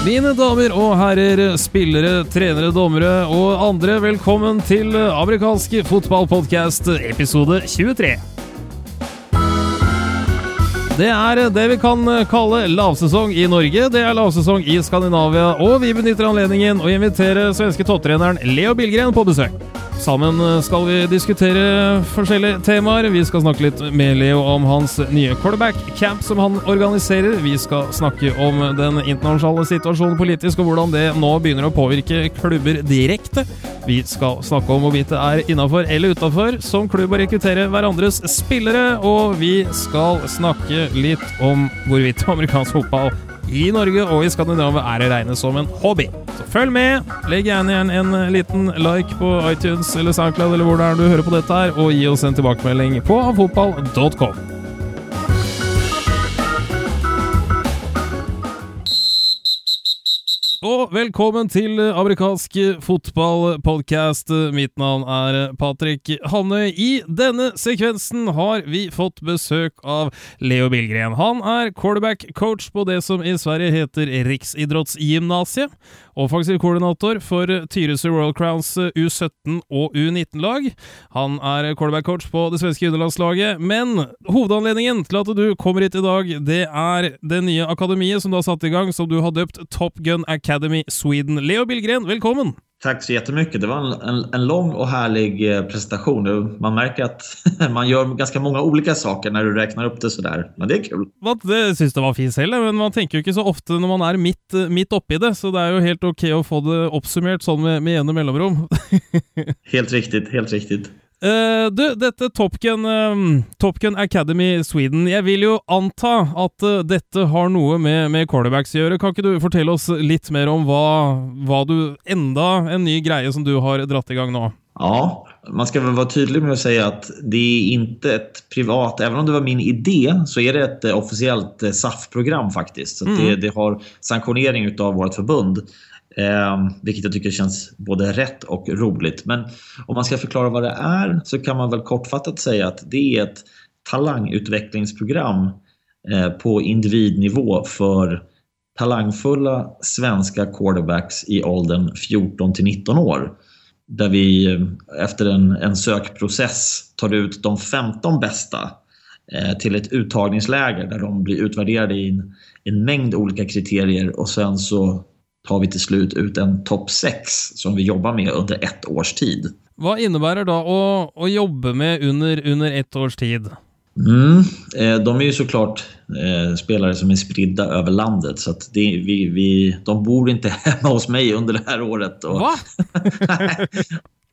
Mine damer og herrer, spillere, trenere, dommere og andre, velkommen til amerikansk fotballpodkast episode 23. Det er det vi kan kalle lavsesong i Norge, det er lavsesong i Skandinavia, og vi benytter anledningen å invitere svenske topptreneren Leo Billgren på besøk. Sammen eh, skal vi diskutere forskjellige temaer. Vi skal snakke litt med Leo om hans nye quarterback-camp som han organiserer. Vi skal snakke om den internasjonale situasjonen politisk, og hvordan det nå begynner å påvirke klubber direkte. Vi skal snakke om hvorvidt det er innafor eller utafor som klubb å rekruttere hverandres spillere, og vi skal snakke litt om hvorvidt amerikansk fotball i Norge og i Skandinavia er å regne som en hobby. Så følg med. Legg gjerne igjen en eh, liten like på iTunes eller SoundCloud eller hvor det er du hører på dette her, og gi oss en tilbakemelding på fotball.com. Og velkommen til eh, amerikansk eh, fotballpodkast. Eh, mitt navn er Patrick Hannøy. I denne sekvensen har vi fått besøk av Leo Billgren. Han er quarterback-coach på det som i Sverige heter Riksidrottsgymnasiet, offensiv koordinator for Tyresö Royal Crowns U17 og U19-lag. Han er quarterback-coach på det svenske underlandslaget, men hovedanledningen til at du kommer hit i dag, det er det nye akademiet som du har satt i gang, som du har døpt Top Gun Academy Sweden. Leo Billgren, välkommen! Tack så jättemycket. Det var en, en, en lång och härlig eh, presentation. Man märker att man gör ganska många olika saker när du räknar upp det sådär. Men det är kul. Det syns det var fint selv, men man tenker jo ikke så ofte når man er midt, midt oppi det, så det er jo helt ok å få det oppsummert sånn med, med jevne mellomrom. helt riktigt, helt riktigt. Uh, du, dette Top Gun, uh, Top Gun, Academy Sweden Jeg vil jo anta at uh, dette har noe med, med quarterbacks å gjøre. Kan ikke du fortelle oss litt mer om hva, hva du Enda en ny greie som du har dratt i gang nå? Ja, man ska väl vara tydlig med att säga att det är inte ett privat, även om det var min idé, så är det ett officiellt SAF-program faktiskt. Så mm. det, det, har sanktionering av vårt förbund. Eh, vilket jag tycker känns både rätt och roligt. Men om man ska förklara vad det är så kan man väl kortfattat säga att det är ett talangutvecklingsprogram eh, på individnivå för talangfulla svenska quarterbacks i åldern 14 till 19 år. Där vi eh, efter en, en sökprocess tar ut de 15 bästa eh, till ett uttagningsläger där de blir utvärderade i en, en mängd olika kriterier och sen så tar vi till slut ut en topp 6 som vi jobbar med under ett års tid. Vad innebär det då att, att jobba med under, under ett års tid? Mm, eh, de är ju såklart eh, spelare som är spridda över landet så att det, vi, vi, de bor inte hemma hos mig under det här året. Och, Va?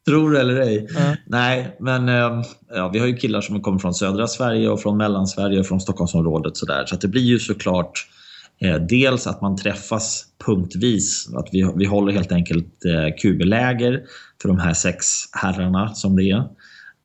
Tror det eller ej. Mm. Nej, men eh, ja, vi har ju killar som kommer från södra Sverige och från Mellansverige och från Stockholmsområdet. Så, där. så att det blir ju såklart Eh, dels att man träffas punktvis, att vi, vi håller helt enkelt eh, QB-läger för de här sex herrarna som det är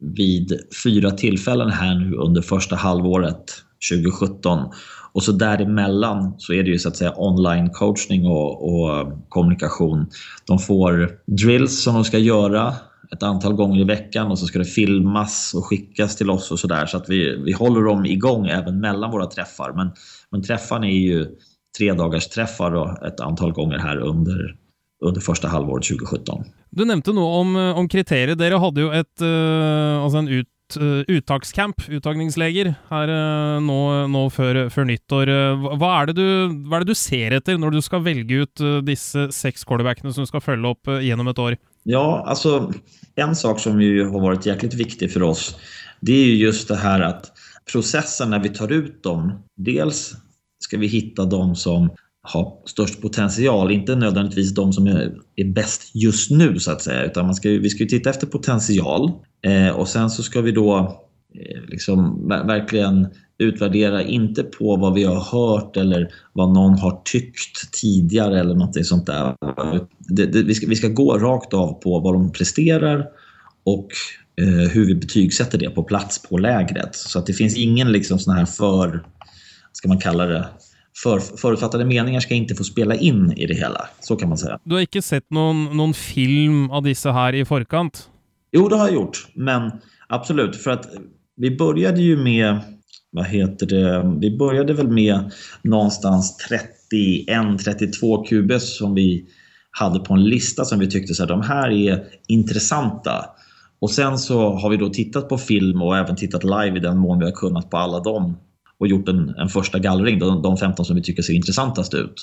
vid fyra tillfällen här nu under första halvåret 2017. Och så däremellan så är det ju så att säga online coachning och, och kommunikation. De får drills som de ska göra ett antal gånger i veckan och så ska det filmas och skickas till oss och sådär. Så att vi, vi håller dem igång även mellan våra träffar. Men, men träffarna är ju tre dagars träffar ett antal gånger här under, under första halvåret 2017. Du nämnde något om, om kriterier. Dere hade ju ett, uh, alltså en ut, uh, uttakscamp, uttagningsläger, här nå, nå før, før nyttår. Hva, er det du, hva er det du ser etter når du skal velge ut disse seks quarterbackene som skal følge opp uh, gjennom ett år? Ja, alltså en sak som ju har varit jäkligt viktig för oss, det är ju just det här att processen när vi tar ut dem, dels ska vi hitta de som har störst potential, inte nödvändigtvis de som är, är bäst just nu så att säga. Utan man ska, vi ska titta efter potential eh, och sen så ska vi då eh, liksom verkligen utvärdera, inte på vad vi har hört eller vad någon har tyckt tidigare eller någonting sånt där. Det, det, vi, ska, vi ska gå rakt av på vad de presterar och hur vi betygsätter det på plats på lägret. Så att det finns ingen liksom sån här för ska man kalla det, för, förutfattade meningar ska inte få spela in i det hela. Så kan man säga. Du har inte sett någon, någon film av dessa här i förkant? Jo, det har jag gjort. Men absolut, för att vi började ju med vad heter det, vi började väl med någonstans 31-32 QBs som vi hade på en lista som vi tyckte så här, de här är intressanta. Och sen så har vi då tittat på film och även tittat live i den mån vi har kunnat på alla dem och gjort en, en första gallring, de, de 15 som vi tycker ser intressantast ut.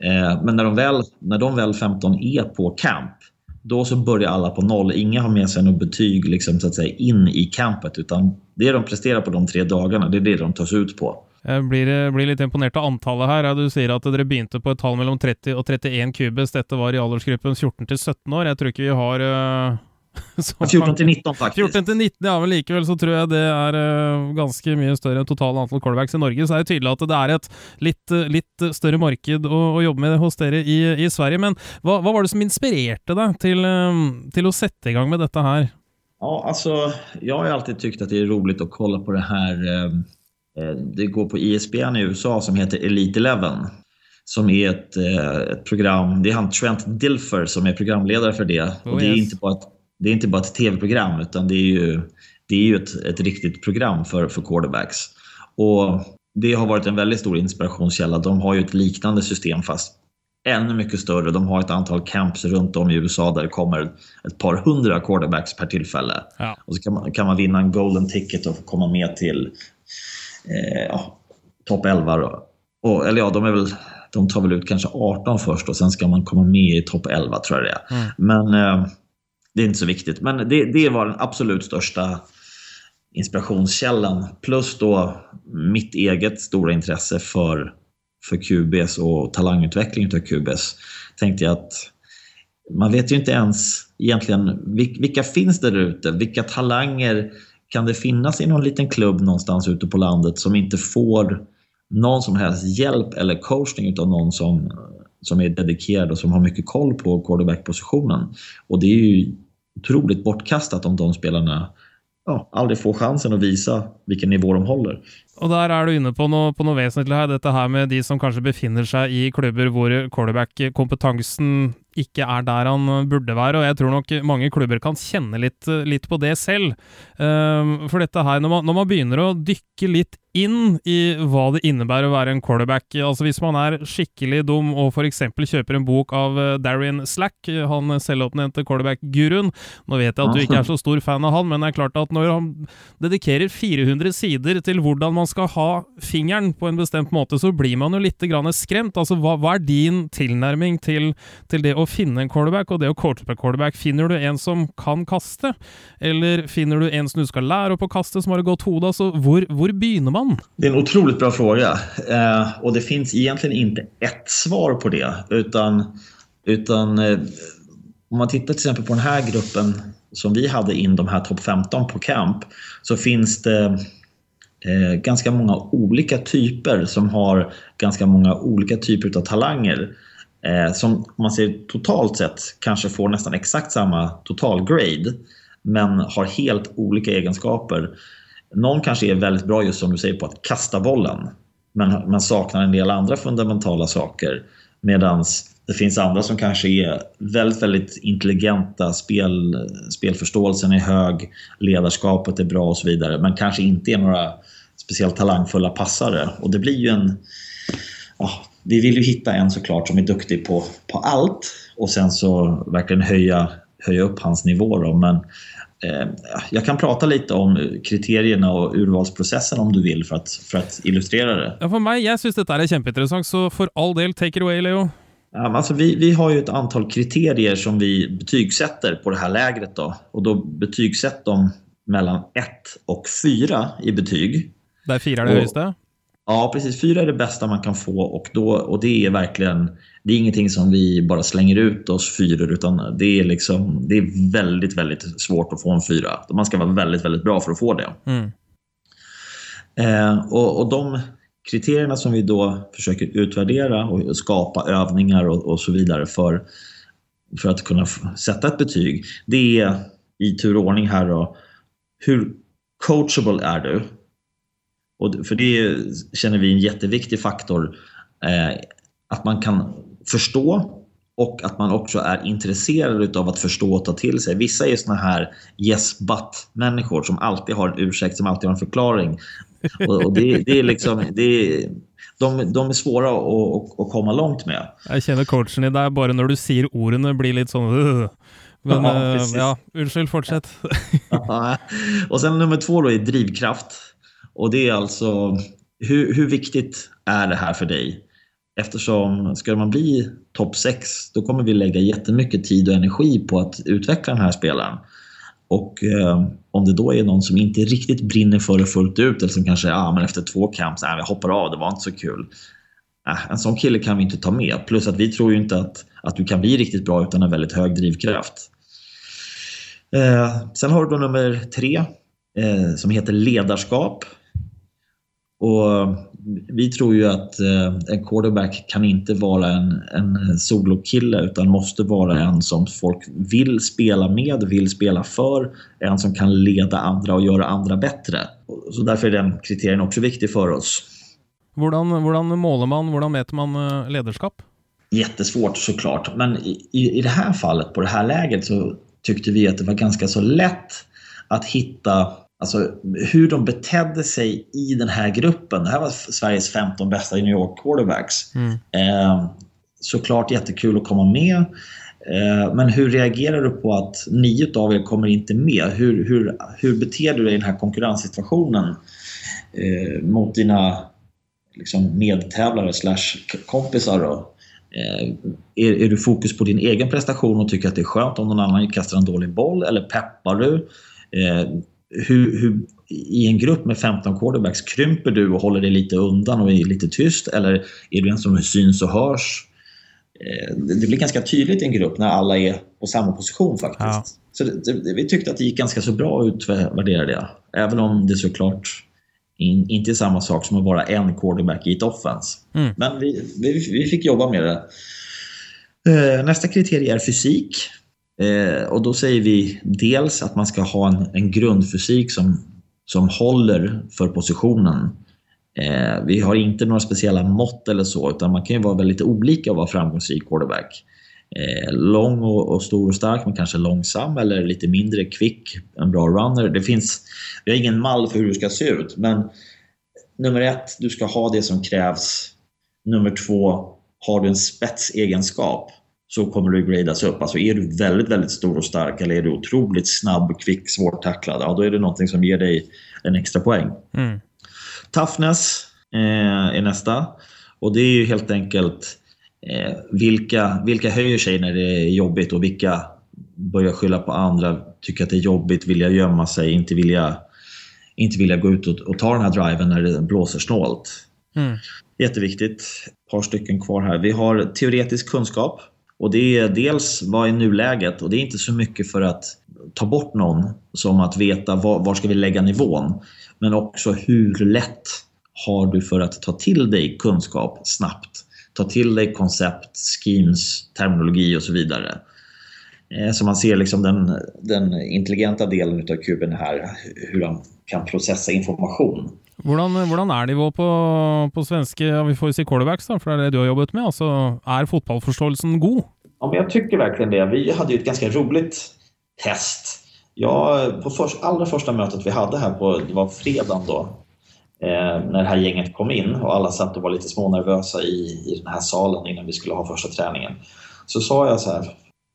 Mm. Eh, men när de, väl, när de väl 15 är på camp, då så börjar alla på noll. Inga har med sig något betyg liksom, så att säga, in i campet utan det de presterar på de tre dagarna, det är det de tas ut på. Jeg blir, blir litt imponert av antallet her. Du sier at dere begynte på et tall mellom 30 og 31 kubus. Dette var i aldersgruppen 14 til 17 år. Jeg tror ikke vi har uh, 14 til 19, faktisk. 14 til 19, ja, men likevel så tror jeg det er uh, ganske mye større enn totale antall callbacks i Norge. Så er det tydelig at det er et litt, litt større marked å, å, jobbe med hos dere i, i Sverige. Men hva, hva, var det som inspirerte deg til, um, til å sätta igång med detta här? Ja, alltså, jag har alltid tyckt att det är roligt att kolla på det här. Eh, det går på ISBN e i USA som heter Elite Eleven. Som är ett, eh, ett program. Det är han Trent Dilfer som är programledare för det. Oh, och det, är yes. inte bara ett, det är inte bara ett tv-program utan det är ju, det är ju ett, ett riktigt program för, för quarterbacks. Och det har varit en väldigt stor inspirationskälla. De har ju ett liknande system fast ännu mycket större. De har ett antal camps runt om i USA där det kommer ett par hundra quarterbacks per tillfälle. Ja. Och så kan man, kan man vinna en golden ticket och få komma med till eh, ja, topp 11. Då. Och, eller ja, de, är väl, de tar väl ut kanske 18 först och sen ska man komma med i topp 11 tror jag det är. Mm. Men eh, det är inte så viktigt. Men det, det var den absolut största inspirationskällan. Plus då mitt eget stora intresse för, för QBs och talangutveckling av QBs. Tänkte jag att man vet ju inte ens egentligen vilka finns där ute? Vilka talanger kan det finnas i någon liten klubb någonstans ute på landet som inte får någon som helst hjälp eller coachning av någon som, som är dedikerad och som har mycket koll på quarterback-positionen. Och det är ju otroligt bortkastat om de spelarna ja, aldrig får chansen att visa vilken nivå de håller. Och där är du inne på något, på något väsentligt här, detta här med de som kanske befinner sig i klubbar där quarterback-kompetensen inte är där han borde vara, och jag tror nog många klubbar kan känna lite, lite på det själv. Um, ehm, för detta här, när man, när man, börjar att dyka lite inn i hva det innebærer å være en quarterback, altså hvis man er skikkelig dum og f.eks. kjøper en bok av eh, Darren Slack, han selvoppnevnte quarterback-guruen Nå vet jeg at du ikke er så stor fan av han, men det er klart at når han dedikerer 400 sider til hvordan man skal ha fingeren på en bestemt måte, så blir man jo litt skremt. Altså, hva, hva er din tilnærming til, til det å finne en quarterback og det å coache på quarterback. Finner du en som kan kaste, eller finner du en som du ska lära opp att kasta som har et godt hode? Altså, hvor, hvor begynner man? Det är en otroligt bra fråga. Eh, och det finns egentligen inte ett svar på det. Utan, utan eh, om man tittar till exempel på den här gruppen som vi hade in de här topp 15 på camp så finns det eh, ganska många olika typer som har ganska många olika typer av talanger eh, som om man ser totalt sett kanske får nästan exakt samma totalgrade men har helt olika egenskaper. Någon kanske är väldigt bra just som du säger på att kasta bollen men man saknar en del andra fundamentala saker medan det finns andra som kanske är väldigt, väldigt intelligenta, spel, spelförståelsen är hög, ledarskapet är bra och så vidare men kanske inte är några speciellt talangfulla passare. Och det blir ju en... Ja, vi vill ju hitta en såklart som är duktig på, på allt och sen så verkligen höja, höja upp hans nivå. Då. Men jag kan prata lite om kriterierna och urvalsprocessen om du vill för att, för att illustrera det. Ja, för mig, jag syns detta är jätteintressant så för all del, take it away Leo. Ja, alltså vi, vi har ju ett antal kriterier som vi betygsätter på det här lägret. Då. Och då betygsätter de mellan 1 och 4 i betyg. Där firar det högsta? Ja, precis. Fyra är det bästa man kan få och, då, och det är verkligen det är ingenting som vi bara slänger ut oss fyror utan det är, liksom, det är väldigt, väldigt svårt att få en fyra. Man ska vara väldigt, väldigt bra för att få det. Mm. Eh, och, och de kriterierna som vi då försöker utvärdera och skapa övningar och, och så vidare för, för att kunna sätta ett betyg. Det är i tur och ordning här då, hur coachable är du? Och för det känner vi är en jätteviktig faktor. Eh, att man kan förstå och att man också är intresserad av att förstå och ta till sig. Vissa är såna här yes but människor som alltid har en ursäkt, som alltid har en förklaring. Och, och det, det, är liksom, det är, de, de är svåra att, att, komma långt med. Jag känner coachen i dig, bara när du säger orden blir lite sån... Uh. Men ja, uh, ja, ursäkta, fortsätt. och sen nummer två då är drivkraft. Och det är alltså, hur, hur viktigt är det här för dig? Eftersom ska man bli topp 6 då kommer vi lägga jättemycket tid och energi på att utveckla den här spelaren. Och eh, om det då är någon som inte riktigt brinner för det fullt ut eller som kanske ah, men efter två camps, ah, hoppar av, det var inte så kul. Äh, en sån kille kan vi inte ta med. Plus att vi tror ju inte att, att du kan bli riktigt bra utan en väldigt hög drivkraft. Eh, sen har du då nummer tre eh, som heter ledarskap. Och vi tror ju att eh, en quarterback kan inte vara en, en solokille utan måste vara en som folk vill spela med, vill spela för, en som kan leda andra och göra andra bättre. Så därför är den kriterien också viktig för oss. Hur målar man, hur mäter man eh, ledarskap? Jättesvårt såklart, men i, i det här fallet, på det här läget, så tyckte vi att det var ganska så lätt att hitta Alltså hur de betedde sig i den här gruppen. Det här var Sveriges 15 bästa New York quarterbacks. Mm. Eh, såklart jättekul att komma med. Eh, men hur reagerar du på att nio av er kommer inte med? Hur, hur, hur beter du dig i den här konkurrenssituationen eh, mot dina liksom, medtävlare slash kompisar? Då? Eh, är, är du fokus på din egen prestation och tycker att det är skönt om någon annan kastar en dålig boll? Eller peppar du? Eh, hur, hur, i en grupp med 15 quarterbacks, krymper du och håller dig lite undan och är lite tyst? Eller är du en som syns och hörs? Eh, det blir ganska tydligt i en grupp när alla är på samma position faktiskt. Ja. Så det, det, vi tyckte att det gick ganska så bra att utvärdera det. Även om det såklart in, inte är samma sak som att vara en quarterback i ett offense. Mm. Men vi, vi, vi, fick jobba med det. Eh, nästa kriterie är fysik. Eh, och då säger vi dels att man ska ha en, en grundfysik som, som håller för positionen. Eh, vi har inte några speciella mått eller så, utan man kan ju vara väldigt olika och vara framgångsrik quarterback. Eh, lång och, och, stor och stark, men kanske långsam eller lite mindre kvick, en bra runner. Det finns, vi har ingen mall för hur du ska se ut, men nummer ett, du ska ha det som krävs. Nummer två, har du en spetsegenskap så kommer du gradas upp. Alltså är du väldigt, väldigt stor och stark eller är du otroligt snabb, kvick, svårtacklad, ja, då är det någonting som ger dig en extra poäng. Mm. Toughness eh, är nästa. Och det är ju helt enkelt eh, vilka, vilka höjer sig när det är jobbigt och vilka börjar skylla på andra, tycker att det är jobbigt, vilja gömma sig, inte vilja, inte vilja gå ut och, och ta den här driven när det blåser snålt. Mm. Jätteviktigt. Ett par stycken kvar här. Vi har teoretisk kunskap. Och det är dels vad är nuläget och det är inte så mycket för att ta bort någon som att veta var, var ska vi lägga nivån. Men också hur lätt har du för att ta till dig kunskap snabbt? Ta till dig koncept, schemes, terminologi och så vidare. Eh, så man ser liksom den, den intelligenta delen av kuben här, hur de kan processa information. Hur är nivået på, på svenska, ja, vi får ju si quarterbacks då, för det är det du har jobbat med. Alltså, är fotbollsförståelsen god? Ja, men jag tycker verkligen det. Vi hade ju ett ganska roligt test. Ja, på först, allra första mötet vi hade här på, det var fredagen då, eh, när det här gänget kom in och alla satt och var lite smånervösa i, i den här salen innan vi skulle ha första träningen. Så sa jag så här,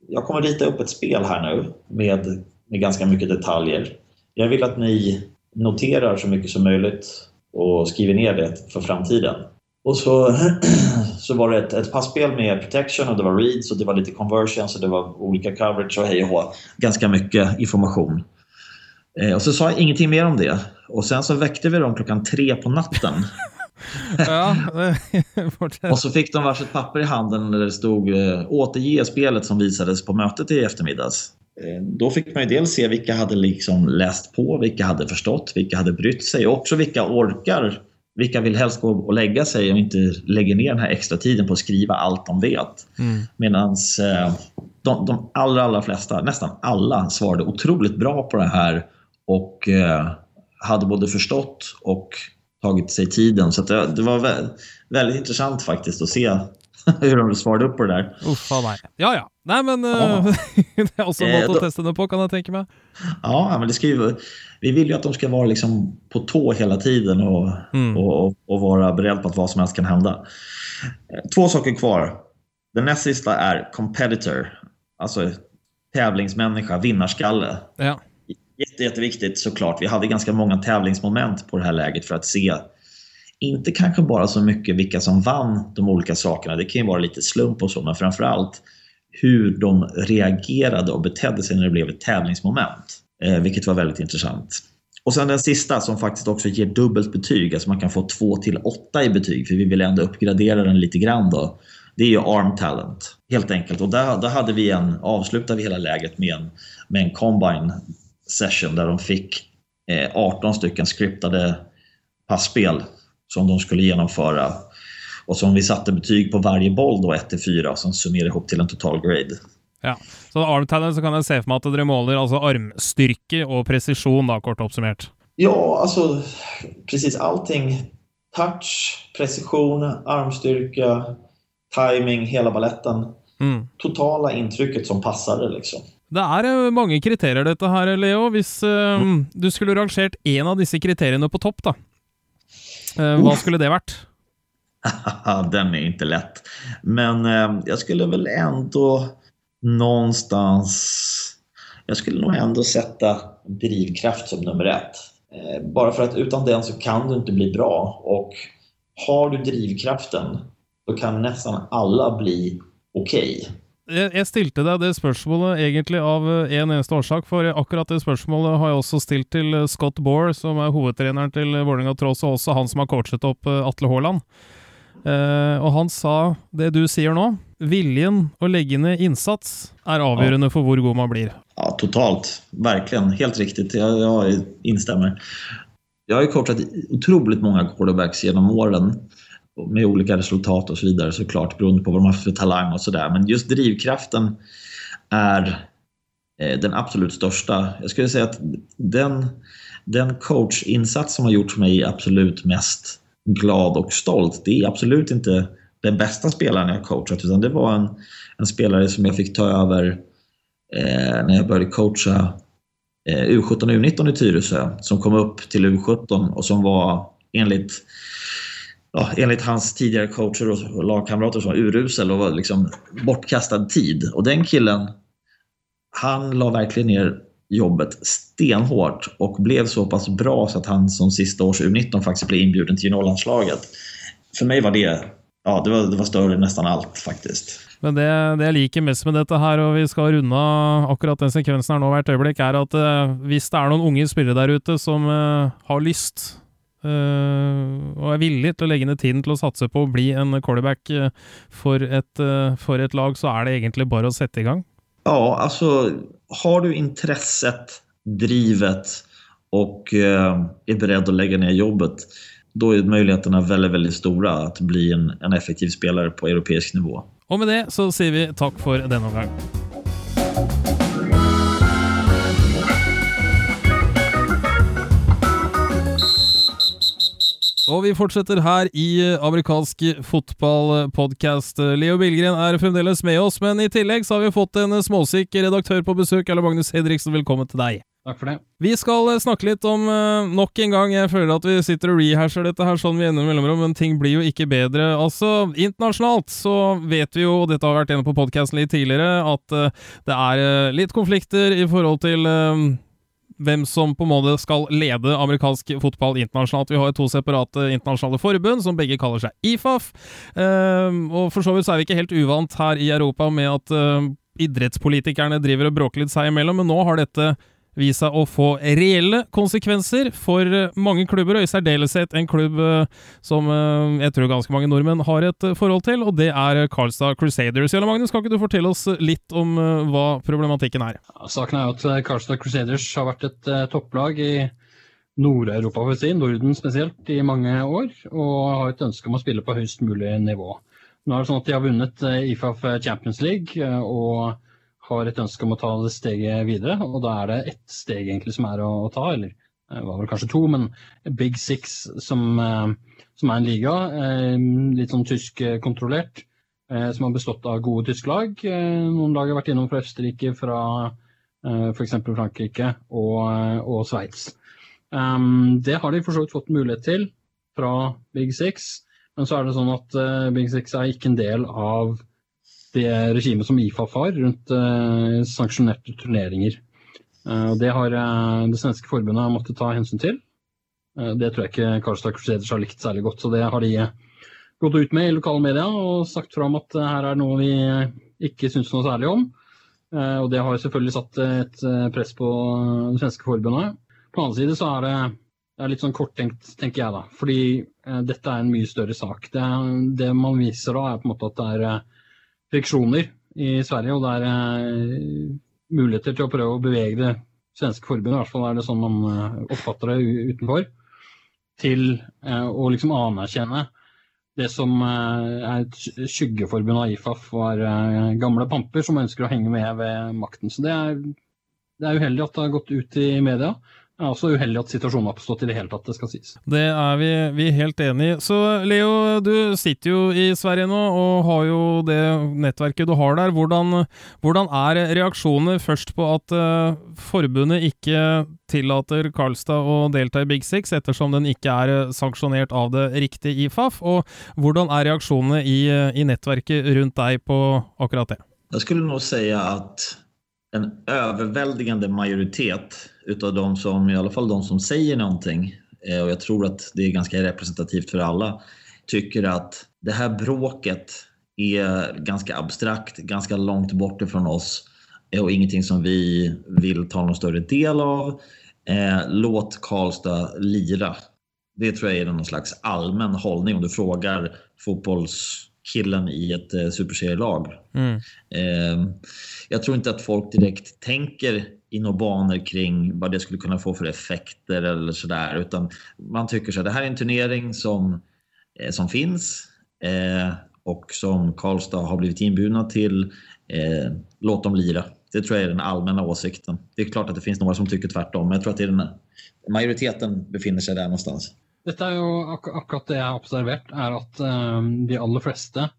jag kommer rita upp ett spel här nu med, med ganska mycket detaljer. Jag vill att ni noterar så mycket som möjligt och skriver ner det för framtiden. Och så, så var det ett, ett passspel med protection och det var reads och det var lite conversions och det var olika coverage och hej och hå. Ganska mycket information. Eh, och så sa jag ingenting mer om det. Och sen så väckte vi dem klockan tre på natten. ja, och så fick de varsitt papper i handen där det stod eh, återge spelet som visades på mötet i eftermiddags. Eh, då fick man ju dels se vilka hade liksom läst på, vilka hade förstått, vilka hade brytt sig och också vilka orkar, vilka vill helst gå och lägga sig och inte lägger ner den här extra tiden på att skriva allt de vet. Mm. Medan eh, de, de allra, allra flesta, nästan alla, svarade otroligt bra på det här och eh, hade både förstått och tagit sig tiden. Så det, det, var väldigt, väldigt intressant faktiskt att se hur de svarade upp på det där. Uff meg. Ja ja. Nei, men ja. det är också en måte å teste det på, kan jag tänka mig. Ja, men det ska ju, vi vill ju att de ska vara liksom på tå hela tiden och, mm. och, och, vara beredda på att vad som helst kan hända. Två saker kvar. Den näst sista är competitor, alltså tävlingsmänniska, vinnarskalle. Ja. Jätte, jätteviktigt såklart. Vi hade ganska många tävlingsmoment på det här läget för att se inte kanske bara så mycket vilka som vann de olika sakerna, det kan ju vara lite slump och så, men framförallt hur de reagerade och betedde sig när det blev ett tävlingsmoment. Eh, vilket var väldigt intressant. Och sen den sista som faktiskt också ger dubbelt betyg, alltså man kan få 2 till 8 i betyg, för vi vill ändå uppgradera den lite grann då. Det är ju arm talent, helt enkelt. Och där, där hade vi en, avslutade vi hela läget med en, med en combine session där de fick eh, 18 stycken skriptade passspel som de skulle genomföra och som vi satte betyg på varje boll då 1 till 4 som summerar ihop till en total grade. Ja, så armtalent så kan jag se för mig att dere måler alltså armstyrke och precision då, kort uppsummerat? Ja, alltså precis allting. Touch, precision, armstyrka, timing, hela balletten. Mm. Totala intrycket som passade liksom. Det är eh, många kriterier detta här, Leo. Hvis uh, mm. du skulle rangert en av dessa kriterierna på topp, då? Uh, vad skulle det varit? Den är inte lätt. Men eh, jag skulle väl ändå någonstans... Jag skulle nog ändå sätta drivkraft som nummer ett. Eh, bara för att utan den så kan du inte bli bra. Och har du drivkraften, då kan nästan alla bli okej. Okay jeg, stilte deg det spørsmålet egentlig av eh, en eneste årsak, for akkurat det spørsmålet har jeg også stilt til eh, Scott Bohr, som er hovedtreneren til eh, Vålerenga Tross, og også han som har coachet opp Atle Haaland. Uh, og han sa det du sier nå, viljen å legge ned innsats är avgörande ja. för hur god man blir. Ja, totalt. Verkligen. Helt riktigt. Jag, jag instämmer. Jag har ju coachat otroligt många quarterbacks genom åren med olika resultat och så vidare såklart beroende på vad de har för talang och sådär. Men just drivkraften är eh, den absolut största. Jag skulle säga att den, den coachinsats som har gjort mig absolut mest glad och stolt, det är absolut inte den bästa spelaren jag coachat utan det var en, en spelare som jag fick ta över eh, när jag började coacha eh, U17 och U19 i Tyresö som kom upp till U17 och som var enligt ja, enligt hans tidigare coacher och lagkamrater som var urusel och var liksom bortkastad tid. Och den killen, han la verkligen ner jobbet stenhårt och blev så pass bra så att han som sista års U19 faktiskt blev inbjuden till juniorlandslaget. För mig var det, ja, det var, det var större än nästan allt faktiskt. Men det, det jag liker mest med detta här och vi ska runda akkurat den sekvensen här nu hvert ögonblick är att eh, hvis det är någon unga spelare där ute som eh, har lust og er villig til å legge ned tiden til å satse på å bli en quarterback uh, for, ett, for ett lag, så är det egentligen bara att sätta igång? Ja, alltså har du intresset, drivet och är beredd att lägga ner jobbet, då är möjligheterna väldigt, väldigt stora att bli en, en effektiv spelare på europeisk nivå. Och med det så säger vi tack för denna gång. Og vi fortsetter her i eh, amerikansk fotballpodkast. Leo Bilgren er fremdeles med oss, men i tillegg så har vi fått en småsikk redaktør på besøk. Eller Magnus Hedriksen, velkommen til deg. Takk for det. Vi skal eh, snakke litt om nok en gang. Jeg føler at vi sitter og rehasher dette her sånn vi ender mellomrom, men ting blir jo ikke bedre. Altså, internasjonalt så vet vi jo, og dette har vært inne på podkasten litt tidligere, at det er litt konflikter i forhold til hvem som på en måte skal lede amerikansk fotball internasjonalt. Vi har to separate internasjonale forbund, som begge kaller seg IFAF. Uh, ehm, og for så vidt så er vi ikke helt uvant her i Europa med at uh, idrettspolitikerne driver og bråker litt seg imellom, men nå har dette visa seg å få reelle konsekvenser for eh, mange klubber, og i særdeleshet en klubb eh, som eh, jeg tror ganske mange nordmenn har et forhold til, og det er Karlstad Crusaders. Jelle Magnus, kan ikke du fortelle oss litt om hva problematikken er? Ja, saken er jo at Karlstad Crusaders har vært et topplag i Nord-Europa, for å si, Norden spesielt, i mange år, og har et ønske om å spille på høyest mulig nivå. Nå er det sånn at De har vunnet IFAF Champions League, og har et ønske om å ta det steget videre. Og da er det ett steg egentlig som er å, å ta, eller det var vel kanskje to, men Big Six som, eh, som er en liga, eh, litt sånn tyskkontrollert, som har bestått av gode tyske lag. Noen lag har vært innom fra Østerrike, fra f.eks. Frankrike og, og Sveits. Det har de for så vidt fått mulighet til fra Big Six, men så er det sånn at Big Six er ikke en del av det regimet som IFAF har rundt uh, sanksjonerte turneringer. Uh, det har eh, det svenske forbundet måttet ta hensyn til. det tror jeg ikke Karlstad Crusaders har likt særlig godt, så det har de gått ut med i lokale medier og sagt fram at her er noe vi ikke syns noe særlig om. Og det har selvfølgelig satt et press på det svenske forbundet. På den annen side så er det, det er litt sånn korttenkt, tenker jeg da. Fordi eh, dette er en mye større sak. Det, det, man viser da, er på en måte at det er eh, friksjoner i Sverige, og eh, det er muligheter til å prøve å bevege det svenske forbundet, i hvert fall er det sånn man oppfatter det utenfor, til å liksom anerkjenne det som er et skyggeforbund av IFAF, var eh, gamle pamper som ønsker å henge med ved makten. Så det er, det er uheldig at det har gått ut i media. Det er også uheldig at situasjonen har oppstått i det hele tatt, det skal sies. Det er vi, vi er helt enig i. Så Leo, du sitter jo i Sverige nå og har jo det nettverket du har der. Hvordan, hvordan er reaksjonene først på at uh, forbundet ikke tillater Karlstad å delta i Big Six, ettersom den ikke er eh, sanksjonert av det riktige IFAF? Og hvordan er reaksjonene i, i nettverket rundt deg på akkurat det? Jeg skulle nå si at en överväldigande majoritet utav de som, i alla fall de som säger någonting, eh, och jag tror att det är ganska representativt för alla, tycker att det här bråket är ganska abstrakt, ganska långt bort ifrån oss eh, och ingenting som vi vill ta någon större del av. Eh, låt Karlstad lira. Det tror jag är någon slags allmän hållning om du frågar fotbollskillen i ett superserielag. Mm. Jag tror inte att folk direkt tänker i några banor kring vad det skulle kunna få för effekter eller sådär. Utan man tycker så här, det här är en turnering som, eh, som finns eh, och som Karlstad har blivit inbjudna till. Eh, låt dem lira. Det tror jag är den allmänna åsikten. Det är klart att det finns några som tycker tvärtom, men jag tror att det är den, majoriteten befinner sig där någonstans. Detta är ju ak akkurat det jag har observerat är att um, de allra flesta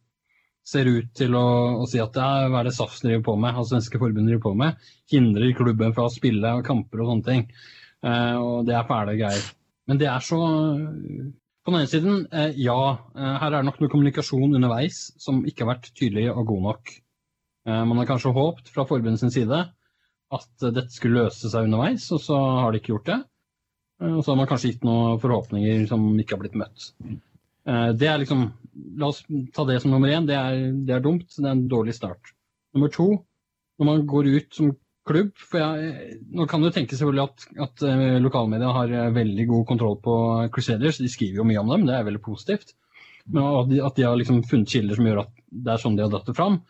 ser ut til å, å si at det er hva er det SAFS driver på med, altså svenske forbund driver på med, hindrer klubben fra å spille kamper og sånne ting. Uh, og det er fæle greier. Men det er så eh, På den ene siden, uh, ja. Uh, her er det nok noe kommunikasjon underveis som ikke har vært tydelig og god nok. man har kanskje håpet fra forbundets side at dette skulle løse seg underveis, og så har de ikke gjort det. Og så har man kanskje gitt noen forhåpninger som ikke har blitt møtt. Eh, det er liksom La oss ta det som nummer én. Det er, det er dumt. Det er en dårlig start. Nummer to, når man går ut som klubb for jeg, Nå kan du tenke selvfølgelig at, at eh, lokalmedia har eh, veldig god kontroll på Crusaders. De skriver jo mye om dem, det er veldig positivt. Men at de, at de har liksom funnet kilder som gjør at det er sånn de har dratt det fram.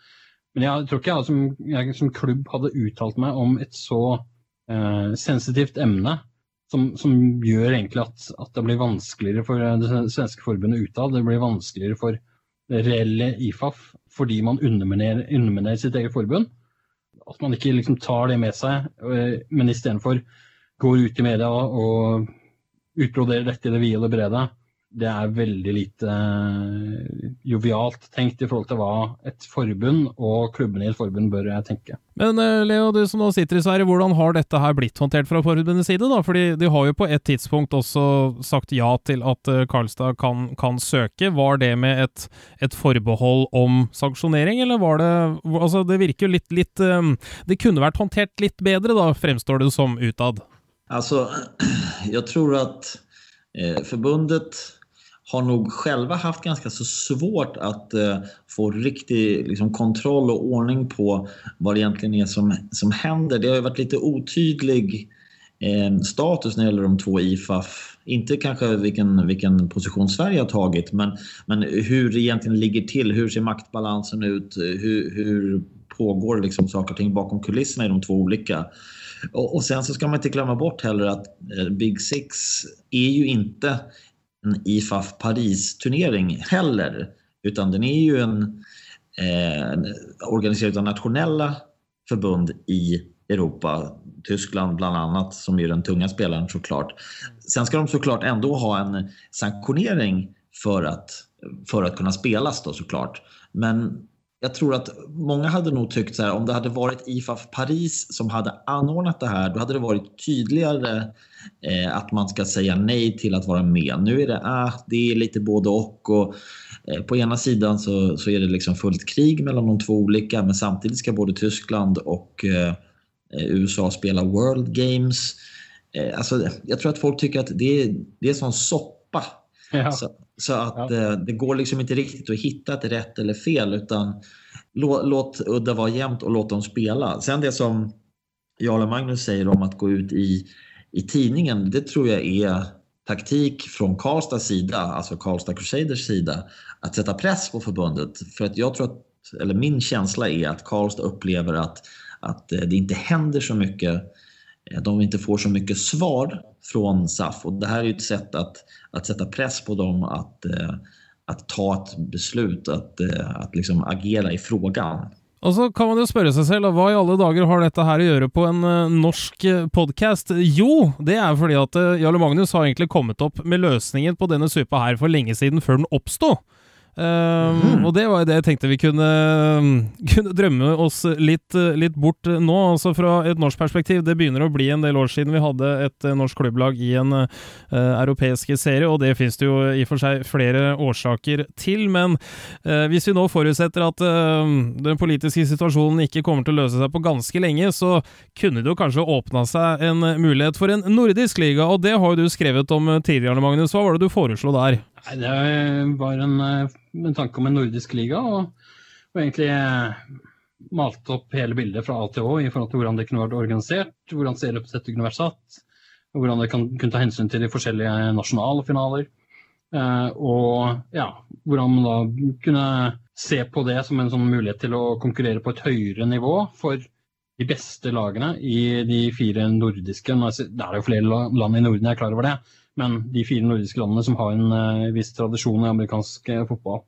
Men jeg tror ikke jeg som, jeg som klubb hadde uttalt meg om et så eh, sensitivt emne som, som, gjør egentlig at, at, det blir vanskeligere for eh, det svenske forbundet utad. Det blir vanskeligere for det reelle IFAF fordi man underminerer, underminerer sitt eget forbund. At man ikke liksom tar det med seg, øh, men istedenfor går ut i media og utbroderer dette i det vide og det brede det er veldig lite eh, jovialt tenkt i forhold til hva et forbund og klubbene i et forbund bør tenke. Men eh, Leo, du som nå sitter i Sverige, hvordan har dette her blitt håndtert fra forbundets side? da? Fordi de har jo på et tidspunkt også sagt ja til at eh, Karlstad kan, kan søke. Var det med et, et, forbehold om sanksjonering, eller var det Altså, det virker jo litt, litt Det kunne vært håndtert litt bedre, da, fremstår det som utad? Altså, jeg tror at eh, forbundet har nog själva haft ganska så svårt att eh, få riktig liksom, kontroll och ordning på vad det egentligen är som, som händer. Det har ju varit lite otydlig eh, status när det gäller de två IFAF. Inte kanske vilken, vilken position Sverige har tagit men, men hur det egentligen ligger till. Hur ser maktbalansen ut? Hur, hur pågår liksom saker och ting bakom kulisserna i de två olika? Och, och sen så ska man inte glömma bort heller att eh, Big Six är ju inte en IFAF Paris-turnering heller. Utan den är ju en, eh, organiserad av nationella förbund i Europa. Tyskland bland annat, som är den tunga spelaren såklart. Sen ska de såklart ändå ha en sanktionering för att, för att kunna spelas då såklart. Men jag tror att många hade nog tyckt så här, om det hade varit IFAF Paris som hade anordnat det här, då hade det varit tydligare eh, att man ska säga nej till att vara med. Nu är det, ah, det är lite både och. och eh, på ena sidan så, så är det liksom fullt krig mellan de två olika, men samtidigt ska både Tyskland och eh, USA spela World Games. Eh, alltså, jag tror att folk tycker att det är, det är sån soppa. Ja. Så, så att ja. Eh, det går liksom inte riktigt att hitta ett rätt eller fel utan låt, låt udda vara jämnt och låt dem spela. Sen det som Jarle Magnus säger om att gå ut i, i tidningen, det tror jag är taktik från Karlstads sida, alltså Karlstad Crusaders sida, att sätta press på förbundet. För att jag tror att, eller min känsla är att Karlstad upplever att, att eh, det inte händer så mycket Eh, de inte får så mycket svar från SAF. Och det här är ett sätt att, att sätta press på dem att, eh, att ta ett beslut, att, eh, att liksom agera i frågan. Och så kan man ju fråga sig själv, vad i alla dagar har detta här att göra på en eh, norsk podcast? Jo, det är för att Jarle Magnus har egentligen kommit upp med lösningen på denna supa här för länge sedan för den uppstod. Um, mm. Og det var det jeg tenkte vi kunne, kunne drømme oss litt, litt, bort nå. Altså Fra et norsk perspektiv, det begynner å bli en del år siden vi hadde et norsk klubblag i en uh, europeisk serie, og det finnes det jo i og for seg flere årsaker til. Men uh, hvis vi nå forutsetter at uh, den politiske situasjonen ikke kommer til å løse seg på ganske lenge, så kunne det jo kanskje åpna seg en mulighet for en nordisk liga, og det har jo du skrevet om tidligere, Magnus. Hva var det du foreslo der? Nei, det var en, eh, en, tanke om en nordisk liga, og, og egentlig eh, malte opp hele bildet fra A til Å i forhold til hvordan det kunne vært organisert, hvordan serieoppsettet kunne vært satt, og hvordan det kan, kunne ta hensyn til de forskjellige nasjonale finaler. Eh, og ja, hvordan man da kunne se på det som en sånn mulighet til å konkurrere på et høyere nivå for de beste lagene i de fire nordiske Det er jo flere land i Norden, jeg er klar over det. Men de fire nordiske landene som har en uh, viss tradisjon i amerikansk eh, fotball.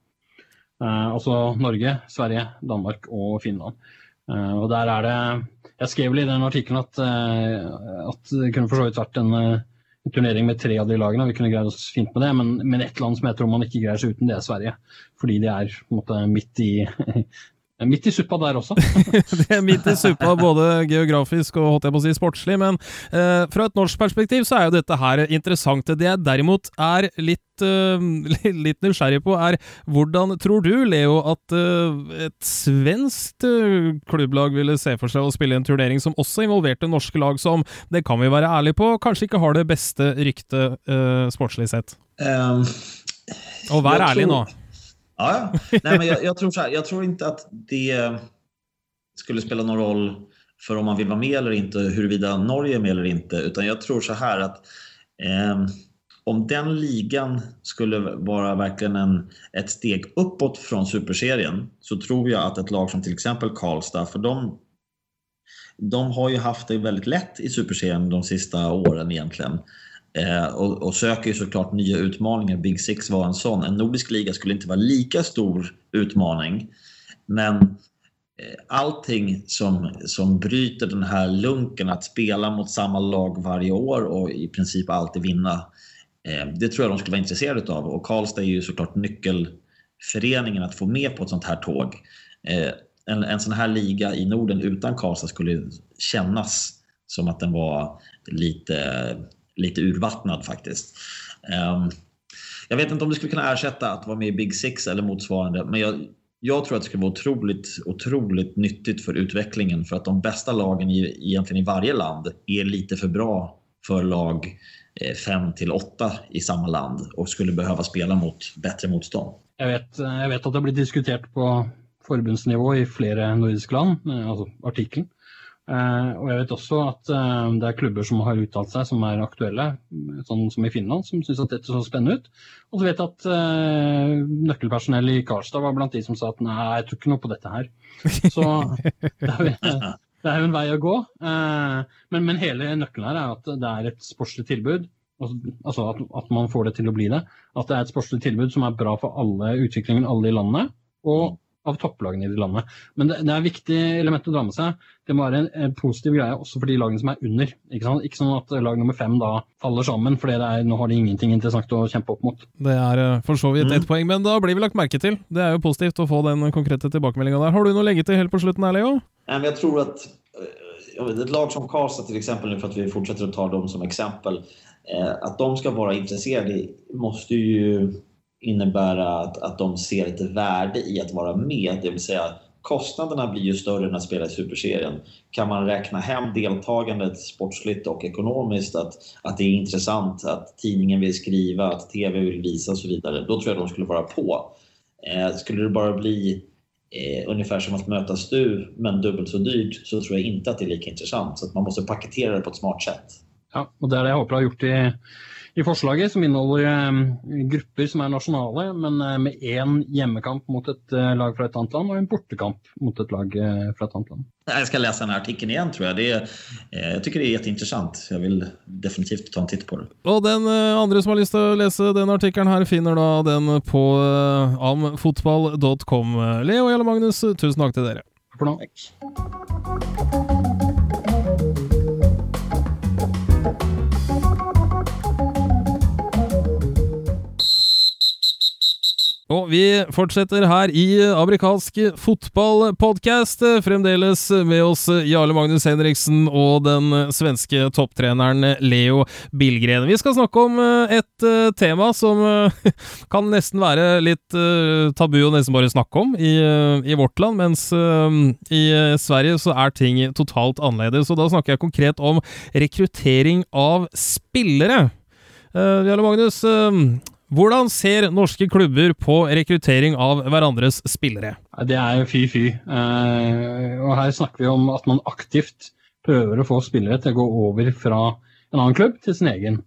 Eh, uh, altså Norge, Sverige, Danmark og Finland. og der er det Jeg skrev vel i den artikkelen at, at, det kunne for så vidt vært en, en, turnering med tre av de lagene. Vi kunne greid oss fint med det, men, men ett land som jeg tror man ikke greier seg uten, det er Sverige. Fordi de er på en måte midt i Midt i suppa der også. det er midt i suppa, både geografisk og holdt jeg på å si sportslig. Men eh, fra et norsk perspektiv så er jo dette her interessant. Det jeg derimot er litt, uh, litt nysgjerrig på, er hvordan tror du, Leo, at uh, et svenskt uh, klubblag ville se for seg å spille en turnering som også involverte norske lag som, det kan vi være ærlige på, kanskje ikke har det beste ryktet sportslig sett? Um, og vær ærlig tror... nå. Ja, Nej, men jag, jag, tror så här, jag tror inte att det skulle spela någon roll för om man vill vara med eller inte, huruvida Norge är med eller inte. Utan jag tror så här att eh, om den ligan skulle vara verkligen en, ett steg uppåt från superserien så tror jag att ett lag som till exempel Karlstad, för de, de har ju haft det väldigt lätt i superserien de sista åren egentligen. Eh, och, och, söker ju såklart nya utmaningar. Big Six var en sån. En nordisk liga skulle inte vara lika stor utmaning. Men eh, allting som, som bryter den här lunken att spela mot samma lag varje år och i princip alltid vinna. Eh, det tror jag de skulle vara intresserade av. Och Karlstad är ju såklart nyckelföreningen att få med på ett sånt här tåg. Eh, en, en sån här liga i Norden utan Karlstad skulle kännas som att den var lite lite urvattnad faktiskt. Um, jag vet inte om det skulle kunna ersätta att vara med i Big Six eller motsvarande, men jag, jag tror att det skulle vara otroligt, otroligt nyttigt för utvecklingen för att de bästa lagen i, egentligen i varje land är lite för bra för lag eh, 5 till 8 i samma land och skulle behöva spela mot bättre motstånd. Jag vet, eh, jag vet att det har blivit diskuterat på förbundsnivå i flera nordiska land, eh, alltså artikeln. Uh, og jeg vet også at uh, det er klubber som har uttalt seg, som er aktuelle, sånn som i Finland, som syns at dette så spennende ut. Og så vet jeg at uh, nøkkelpersonell i Karlstad var blant de som sa at nei, jeg tror ikke noe på dette her. Så det er, det er jo en vei å gå. Men, men, hele nøkkelen her er at det er et sportslig tilbud. Altså at, at, man får det til å bli det. At det er et sportslig tilbud som er bra for alle utviklingen alle i landet. Og av topplagene i de landene. Men det, det er et viktig element å dra med seg. Det må være en, en, positiv greie også for de lagene som er under. Ikke, sant? ikke sånn at lag nummer fem da faller sammen, for nå har de ingenting interessant å kjempe opp mot. Det er eh, for så vidt ett mm. poeng, men da blir vi lagt merke til. Det er jo positivt å få den konkrete tilbakemeldinga der. Har du noe å legge til helt på slutten her, Leo? Jeg tror at eh, ett lag som Karlstad till exempel, för att vi fortsätter att ta dem som exempel, eh, att de ska vara intresserade måste ju innebära att, att de ser ett värde i att vara med. Det vill säga kostnaderna blir ju större när man spelar i Superserien. Kan man räkna hem deltagandet sportsligt och ekonomiskt, att, att det är intressant, att tidningen vill skriva, att TV vill visa och så vidare, då tror jag de skulle vara på. Eh, skulle det bara bli eh, ungefär som att möta STU, men dubbelt så dyrt, så tror jag inte att det är lika intressant. Så man måste paketera det på ett smart sätt. Ja, och där har det jag gjort det i forslaget, som inneholder eh, grupper som er nasjonale, men eh, med én hjemmekamp mot et eh, lag fra et annet land og en bortekamp mot et lag fra et annet land. Jag ska läsa den här artikeln igen tror jag. Det är, jag tycker det är jätteintressant. Jag vill definitivt ta en titt på det. Och den andra som har lust att läsa den artikeln här finner då den på amfotball.com. Leo och Magnus, tusen tack till er. Tack. Og vi fortsetter her i amerikansk fotballpodkast. Fremdeles med oss Jarle Magnus Henriksen og den svenske topptreneren Leo Billgren. Vi skal snakke om eh, et eh, tema som eh, kan nesten være litt tabu å nesten bare snakke om i, i vårt land, mens i Sverige så er ting totalt annerledes. Og da snakker jeg konkret om rekruttering av spillere. Jarle Magnus, hvordan ser norske klubber på rekruttering av hverandres spillere? Det er fy-fy. Eh, og her snakker vi om at man aktivt prøver å få spillere til å gå over fra en annen klubb til sin egen.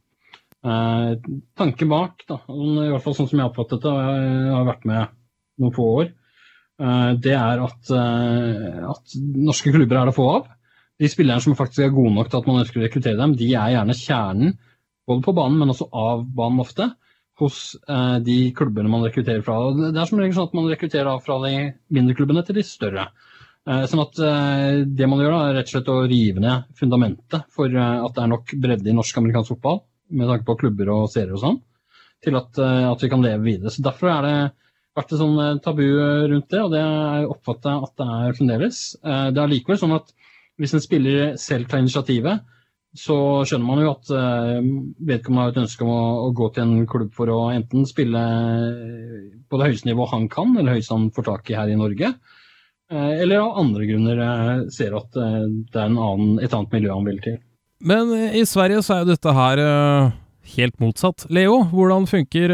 Eh, tanken bak, da, i hvert fall sånn som jeg har oppfattet det, og jeg har vært med noen få år, eh, det er at, at norske klubber er det få av. De spillerne som faktisk er gode nok til at man ønsker å rekruttere dem, de er gjerne kjernen både på banen, men også av banen ofte hos eh, de klubbene man rekrutterer fra. Det er som regel sånn at man rekrutterer fra de mindre klubbene til de større. Eh, sånn at eh, Det man gjør, da, er rett og slett å rive ned fundamentet for eh, at det er nok bredde i norsk amerikansk fotball, med tanke på klubber og serier og sånn, til at, eh, at, vi kan leve videre. Så Derfor er det vært et sånn eh, tabu eh, rundt det, og det oppfatter jeg at det er fremdeles. Eh, det er likevel sånn at hvis en spiller selv tar initiativet, så skjønner man jo at uh, vedkommende har et ønske om å, å, gå til en klubb for å enten spille på det høyeste nivået han kan, eller høyeste han får tak i her i Norge, uh, eller av andre grunner ser at det er annen, et annet miljø han vil til. Men i Sverige så er jo dette her helt motsatt. Leo, hvordan funker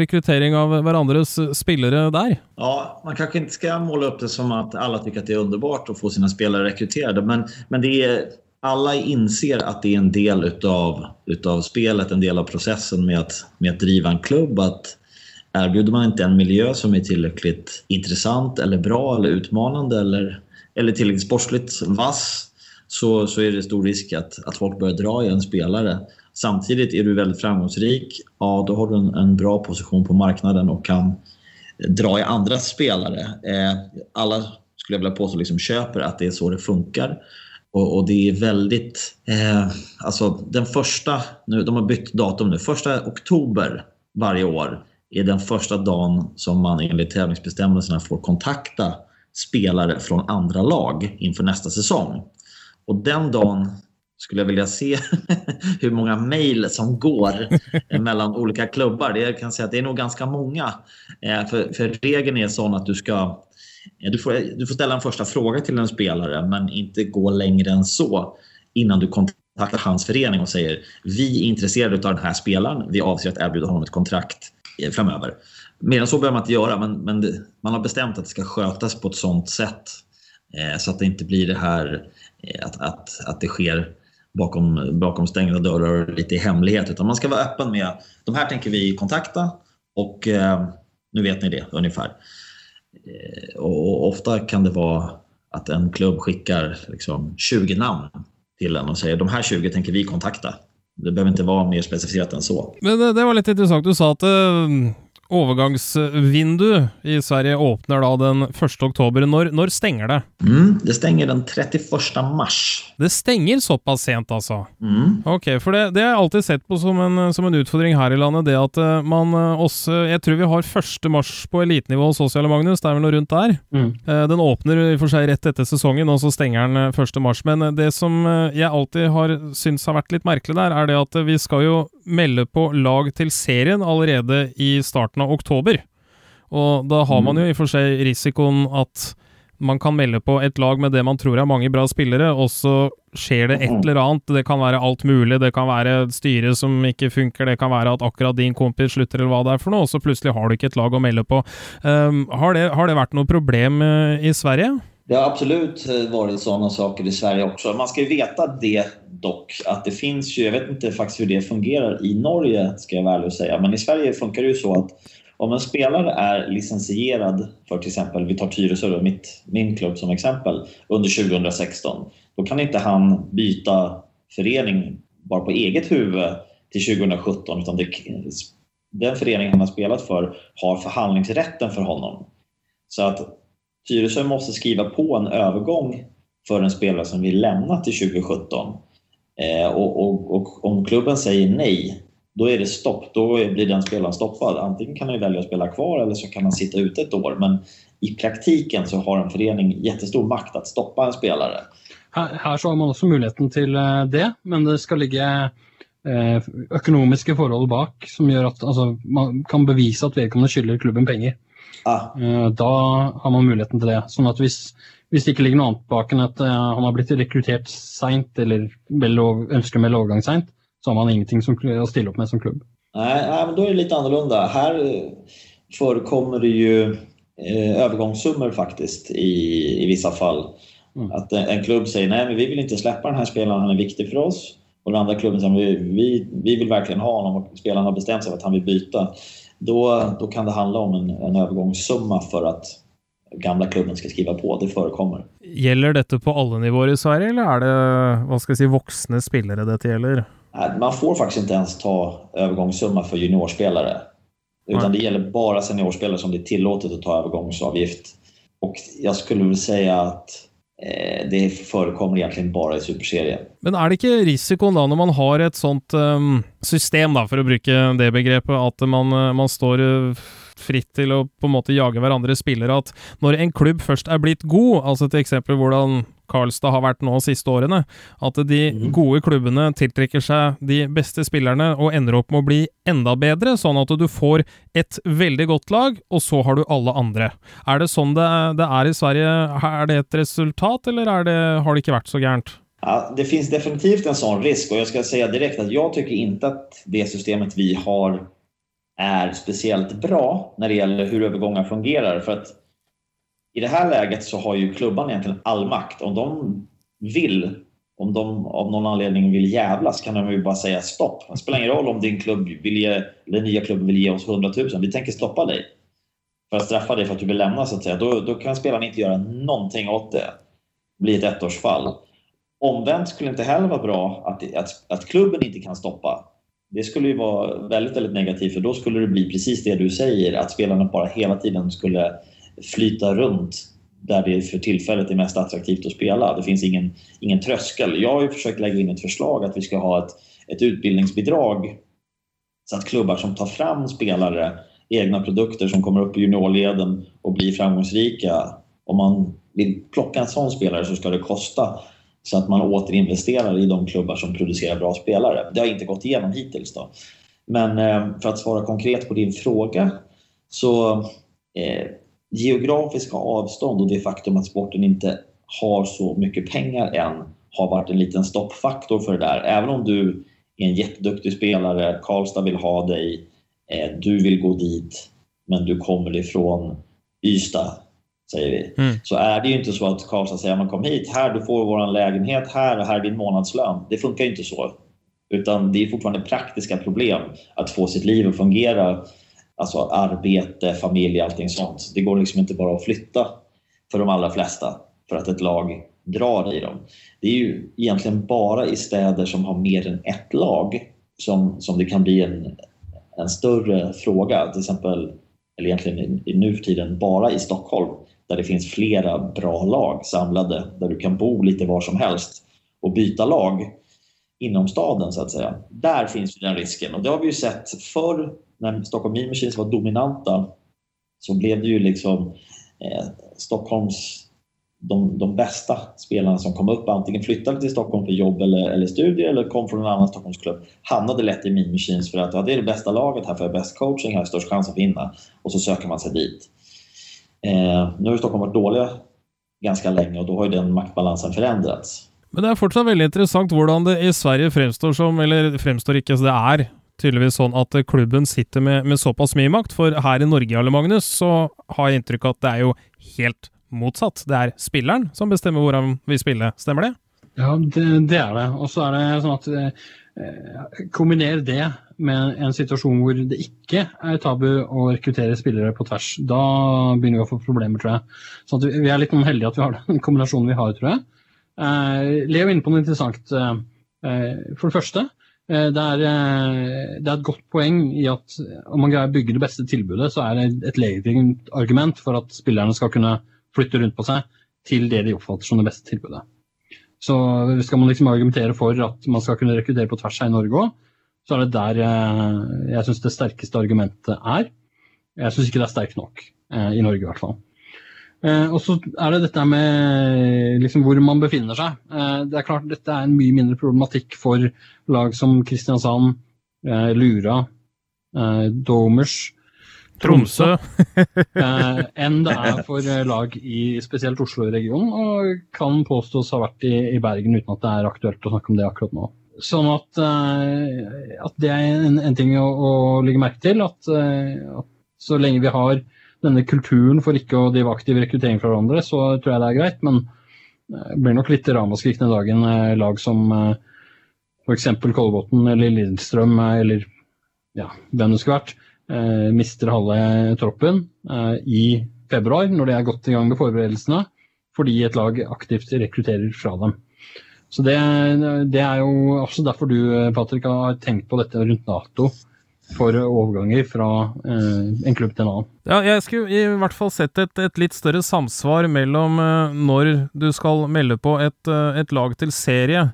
rekrytering av hverandres spillere der? Ja, Man kanske inte ska måla upp det som att alla tycker att det är underbart att få sina spelare rekryterade, men, men det är alla inser att det är en del utav, utav spelet, en del av processen med att, med att driva en klubb. Att erbjuder man inte en miljö som är tillräckligt intressant eller bra eller utmanande eller, eller tillräckligt sportsligt vass så, så är det stor risk att, att folk börjar dra i en spelare. Samtidigt är du väldigt framgångsrik, ja då har du en, en bra position på marknaden och kan dra i andra spelare. Eh, alla, skulle jag vilja påstå, liksom köper att det är så det funkar. Och, och, det är väldigt... Eh, alltså den första... Nu, de har bytt datum nu. Första oktober varje år är den första dagen som man enligt tävlingsbestämmelserna får kontakta spelare från andra lag inför nästa säsong. Och den dagen skulle jag vilja se hur många mejl som går mellan olika klubbar. Det, jag kan säga att det är nog ganska många. Eh, för, för regeln är sån att du ska Eh, du får, du får ställa en första fråga till en spelare men inte gå längre än så innan du kontaktar hans förening och säger vi är intresserade av den här spelaren. Vi avser att erbjuda honom ett kontrakt eh, framöver. Mer än så behöver man inte göra men, men det, man har bestämt att det ska skötas på ett sånt sätt eh, så att det inte blir det här eh, att, att, att det sker bakom, bakom stängda dörrar och lite i hemlighet. Utan man ska vara öppen med de här tänker vi kontakta och eh, nu vet ni det ungefär. Eh, och ofta kan det vara att en klubb skickar liksom 20 namn till en och säger de här 20 tänker vi kontakta. Det behöver inte vara mer specificerat än så. Men det, det var lite intressant. Du sa att uh, Overgangsvindu i Sverige åpner da den 1. oktober. Når, når stenger det? Mm, det stenger den 31 mars. Det stenger såpass sent, altså? Mm. Ok, for det, det har jeg alltid sett på som en, som en utfordring her i landet, det at uh, man uh, også Jeg tror vi har 1. mars på elitenivå hos oss, Magnus. Det er vel noe rundt der? Mm. Den åpner i og for seg rett etter sesongen, og så stenger den 1. mars. Men det som jeg alltid har syntes har vært litt merkelig der, er det at vi skal jo melde på lag til serien allerede i starten av oktober. Og da har man jo i og for seg risikoen at man kan melde på et lag med det man tror er mange bra spillere, og så skjer det et eller annet. Det kan være alt mulig, det kan være styre som ikke funker, det kan være at akkurat din kompis slutter, eller hva det er for noe, og så plutselig har du ikke et lag å melde på. Um, har, det, har, det, vært noe problem uh, i Sverige? Det har absolut varit sådana saker i Sverige också. Man ska ju veta det dock, att det finns ju, jag vet inte faktiskt hur det fungerar i Norge, ska jag väl säga, men i Sverige funkar det ju så att om en spelare är licensierad för till exempel, vi tar Tyresö, mitt, min klubb som exempel, under 2016, då kan inte han byta förening bara på eget huvud till 2017, utan det, den förening han har spelat för har förhandlingsrätten för honom. Så att Tyresö måste skriva på en övergång för en spelare som vill lämna till 2017. Eh, och, och, och, om klubben säger nej, då är det stopp. Då blir den spelaren stoppad. Antingen kan han välja att spela kvar eller så kan han sitta ute ett år. Men i praktiken så har en förening jättestor makt att stoppa en spelare. Här, här så har man också möjligheten till eh, det, men det ska ligga eh, ekonomiska förhållanden bak som gör att alltså, man kan bevisa att vedkommende skylder klubben pengar. Ah. Da har man muligheten til det. Sånn at hvis, hvis det ikke ligger noe annet bak enn at han har blitt rekruttert seint eller ønsker å melde overgang seint, så har man ingenting som, å stille opp med som klubb. Nej, nej, men då är det lite annorlunda. Här förekommer det ju eh, övergångssummor faktiskt i, i vissa fall. Mm. Att en klubb säger nej, men vi vill inte släppa den här spelaren, han är viktig för oss. Och den andra klubben säger vi, vi, vi vill verkligen ha honom och spelaren har bestämt sig för att han vill byta då, då kan det handla om en, en övergångssumma för att gamla klubben ska skriva på. Det förekommer. Gäller detta på alla nivåer i Sverige eller är det vad ska jag säga, vuxna spelare det gäller? Man får faktiskt inte ens ta övergångssumma för juniorspelare. Utan det gäller bara seniorspelare som det är tillåtet att ta övergångsavgift. Och jag skulle vilja säga att Eh, det förekommer egentligen bara i superserien. Men är det inte risken då när man har ett sånt um, system, då, för att bruka det begreppet, att man, eh, man står uh, fritt til å på en måte jage hverandre spillere. At når en klubb først er blitt god, altså til eksempel hvordan Karlstad har vært nå de siste årene, at de mhm. gode klubbene tiltrekker seg de beste spillerne og ender opp med å bli enda bedre, sånn at du får et veldig godt lag, og så har du alle andre. Er det sånn det, det er i Sverige? Er det et resultat, eller det, har det ikke vært så gærent? Ja, det finns definitivt en sån risk och jag ska säga direkt att jag tycker inte att det systemet vi har är speciellt bra när det gäller hur övergångar fungerar. För att i det här läget så har ju klubban egentligen all makt. Om de vill, om de av någon anledning vill jävlas kan de ju bara säga stopp. Det spelar ingen roll om din klubb vill ge, eller nya klubben vill ge oss 100 000. Vi tänker stoppa dig. För att straffa dig för att du vill lämna så att säga. Då, då kan spelaren inte göra någonting åt det. Det blir ett ettårsfall. Omvänt skulle det inte heller vara bra att, att, att klubben inte kan stoppa det skulle ju vara väldigt, väldigt negativt för då skulle det bli precis det du säger, att spelarna bara hela tiden skulle flyta runt där det för tillfället är mest attraktivt att spela. Det finns ingen, ingen tröskel. Jag har ju försökt lägga in ett förslag att vi ska ha ett, ett utbildningsbidrag så att klubbar som tar fram spelare, egna produkter som kommer upp i juniorleden och blir framgångsrika, om man vill plocka en sån spelare så ska det kosta så att man återinvesterar i de klubbar som producerar bra spelare. Det har inte gått igenom hittills. Då. Men eh, för att svara konkret på din fråga så eh, geografiska avstånd och det faktum att sporten inte har så mycket pengar än har varit en liten stoppfaktor för det där. Även om du är en jätteduktig spelare, Karlstad vill ha dig, eh, du vill gå dit, men du kommer ifrån Ystad säger vi. Mm. Så är det ju inte så att Karlstad säger man kom hit, här du får vår lägenhet här och här är din månadslön. Det funkar ju inte så. Utan det är fortfarande praktiska problem att få sitt liv att fungera. Alltså arbete, familj, allting sånt. Det går liksom inte bara att flytta för de allra flesta för att ett lag drar i dem. Det är ju egentligen bara i städer som har mer än ett lag som, som det kan bli en en större fråga, till exempel, eller egentligen i, i nu för tiden bara i Stockholm, där det finns flera bra lag samlade, där du kan bo lite var som helst och byta lag inom staden så att säga. Där finns den risken och det har vi ju sett förr när Stockholm Mean Machines var dominanta så blev det ju liksom eh, Stockholms de, de bästa spelarna som kom upp antingen flyttade till Stockholm för jobb eller, eller studier eller kom från en annan Stockholmsklubb hamnade lätt i Mean Machines för att ja, det är det bästa laget, här får jag bäst coaching, här har jag störst chans att vinna och så söker man sig dit. Eh, nu har Stockholm varit dåliga ganska länge och då har ju den maktbalansen förändrats. Men det är fortsatt väldigt intressant hur det i Sverige framstår som, eller framstår inte, så det är tydeligvis sånn at klubben sitter med, med såpass mye makt. For her i Norge, Arle Magnus, så har jeg inntrykk av at det er jo helt motsatt. Det er spilleren som bestemmer hvor han vil spille, stemmer det? Ja, det, det er det. Og så er det sånn at eh, Eh, Kombiner det med en situasjon hvor det ikke er tabu å rekruttere spillere på tvers. Da begynner vi å få problemer, tror jeg. Så vi er litt heldige at vi har den kombinasjonen vi har, tror jeg. Eh, Leo er inne på noe interessant. Eh, for det første, Eh, det er, eh, det er, et godt poeng i at om man greier å bygge det beste tilbudet, så er det et legitimt argument for at spillerne skal kunne flytte rundt på seg til det de oppfatter som det beste tilbudet. Så skal man liksom argumentere for at man skal kunne rekruttere på tvers her i Norge òg, så er det der jag jeg syns det sterkeste argumentet er. Jeg syns ikke det er sterkt nok eh, i Norge, i hvert fall. Och og så er det dette med liksom, hvor man befinner seg. Det er klart Dette er en mye mindre problematikk for lag som Kristiansand, Lura, Domers, Tromsø, eh, enn det er for lag i spesielt Oslo-regionen, og kan påstås ha vært i, i, Bergen uten at det er aktuelt å snakke om det akkurat nå. Sånn at, eh, at det er en, en ting å, å, legge merke til. At, at så lenge vi har denne kulturen for ikke å drive aktiv rekruttering fra hverandre, så tror jeg det er greit. Men eh, det blir nok litt ramaskrik den dagen eh, lag som eh, f.eks. Kolbotn eller Lillestrøm eller ja, hvem det skulle vært, Eh, mister halve troppen eh, i februar, når de er godt i gang med forberedelsene, fordi et lag aktivt rekrutterer fra dem. Så det, det er jo også derfor du Patrick, har tenkt på dette rundt Nato for overganger fra eh, en klubb til en annen. Ja, jeg skulle i hvert fall sett et, et litt større samsvar mellom eh, når du skal melde på et, eh, et lag til serie,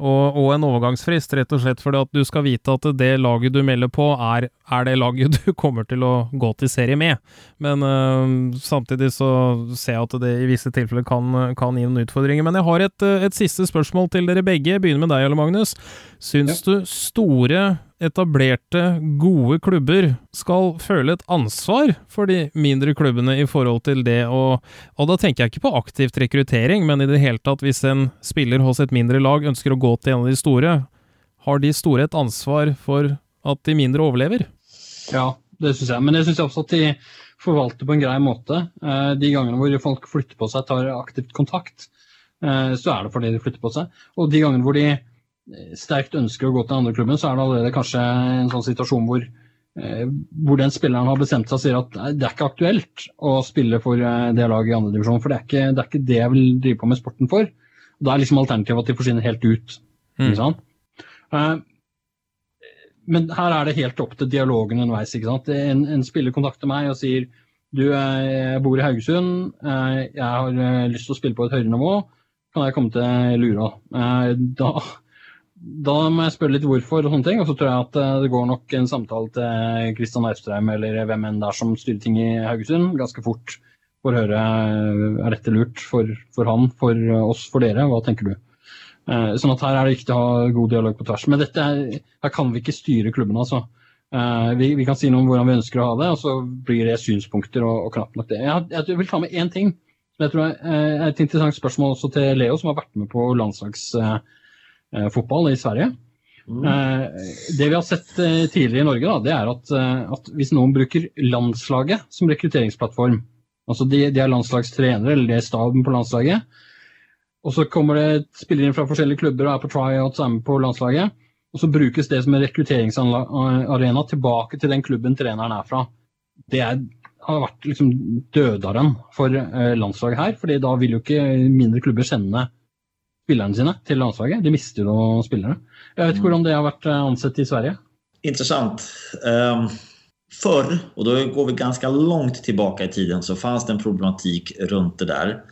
og, og, en overgangsfrist, rett og slett fordi at du skal vite at det laget du melder på, er, er det laget du kommer til å gå til serie med. Men uh, samtidig så ser jeg at det i visse tilfeller kan, kan gi noen utfordringer. Men jeg har et, et siste spørsmål til dere begge. Begynner med deg, Alle Magnus. Syns ja. du store etablerte, gode klubber skal føle et ansvar for de mindre klubbene i forhold til det og, og da tenker jeg ikke på aktivt rekruttering, men i det hele tatt, hvis en spiller hos et mindre lag ønsker å gå til en av de store, har de store et ansvar for at de mindre overlever? Ja, det syns jeg. Men det syns jeg også at de forvalter på en grei måte. Eh, de gangene hvor folk flytter på seg, tar aktivt kontakt, eh, så er det fordi de flytter på seg. Og de gangene hvor de sterkt ønsker å gå til andre klubben, så er det allerede kanskje en sånn situasjon hvor, eh, hvor den spilleren har bestemt seg og sier at det er ikke aktuelt å spille for eh, det laget i andredivisjon, for det er, ikke, det er, ikke, det jeg vil drive på med sporten for. Da er liksom alternativet at de forsvinner helt ut. Mm. Uh, men her er det helt opp til dialogen underveis. En, en spiller kontakter meg og sier du, jeg bor i Haugesund, jeg har lyst til å spille på et høyere nivå, kan jeg komme til Lura? Da da må jeg spørre litt hvorfor, og sånne ting, og så tror jeg at eh, det går nok en samtale til eh, Kristian Austrheim eller eh, hvem enn det er som styrer ting i Haugesund, ganske fort for å høre er dette lurt for, for, han, for oss, for dere. Hva tenker du? Eh, sånn at Her er det viktig å ha god dialog på tvers. Men dette, her kan vi ikke styre klubben, altså. Vi, vi, kan si noe om hvordan vi ønsker å ha det, og så blir det synspunkter og, og knapt nok det. Jeg, jeg, vil ta med én ting som jeg tror er et interessant spørsmål også til Leo, som har vært med på landslags Eh, fotball i Sverige. Mm. Eh, det vi har sett eh, tidligere i Norge, da, det er at, at, hvis noen bruker landslaget som rekrutteringsplattform, altså de, de er landslagstrenere eller de er staben på landslaget, og så kommer det spillere fra forskjellige klubber og er på tryouts er med på landslaget, og så brukes det som en rekrutteringsarena tilbake til den klubben treneren er fra. Det er, har vært liksom dødaren for landslaget her, fordi da vil jo ikke mindre klubber sende spillerne sine til landslaget. De mister jo spillere. Jeg vet ikke hvordan det har vært eh, ansett i Sverige? intressant. Um, förr, och då går vi ganska långt tillbaka i tiden, så fanns det en problematik runt det där.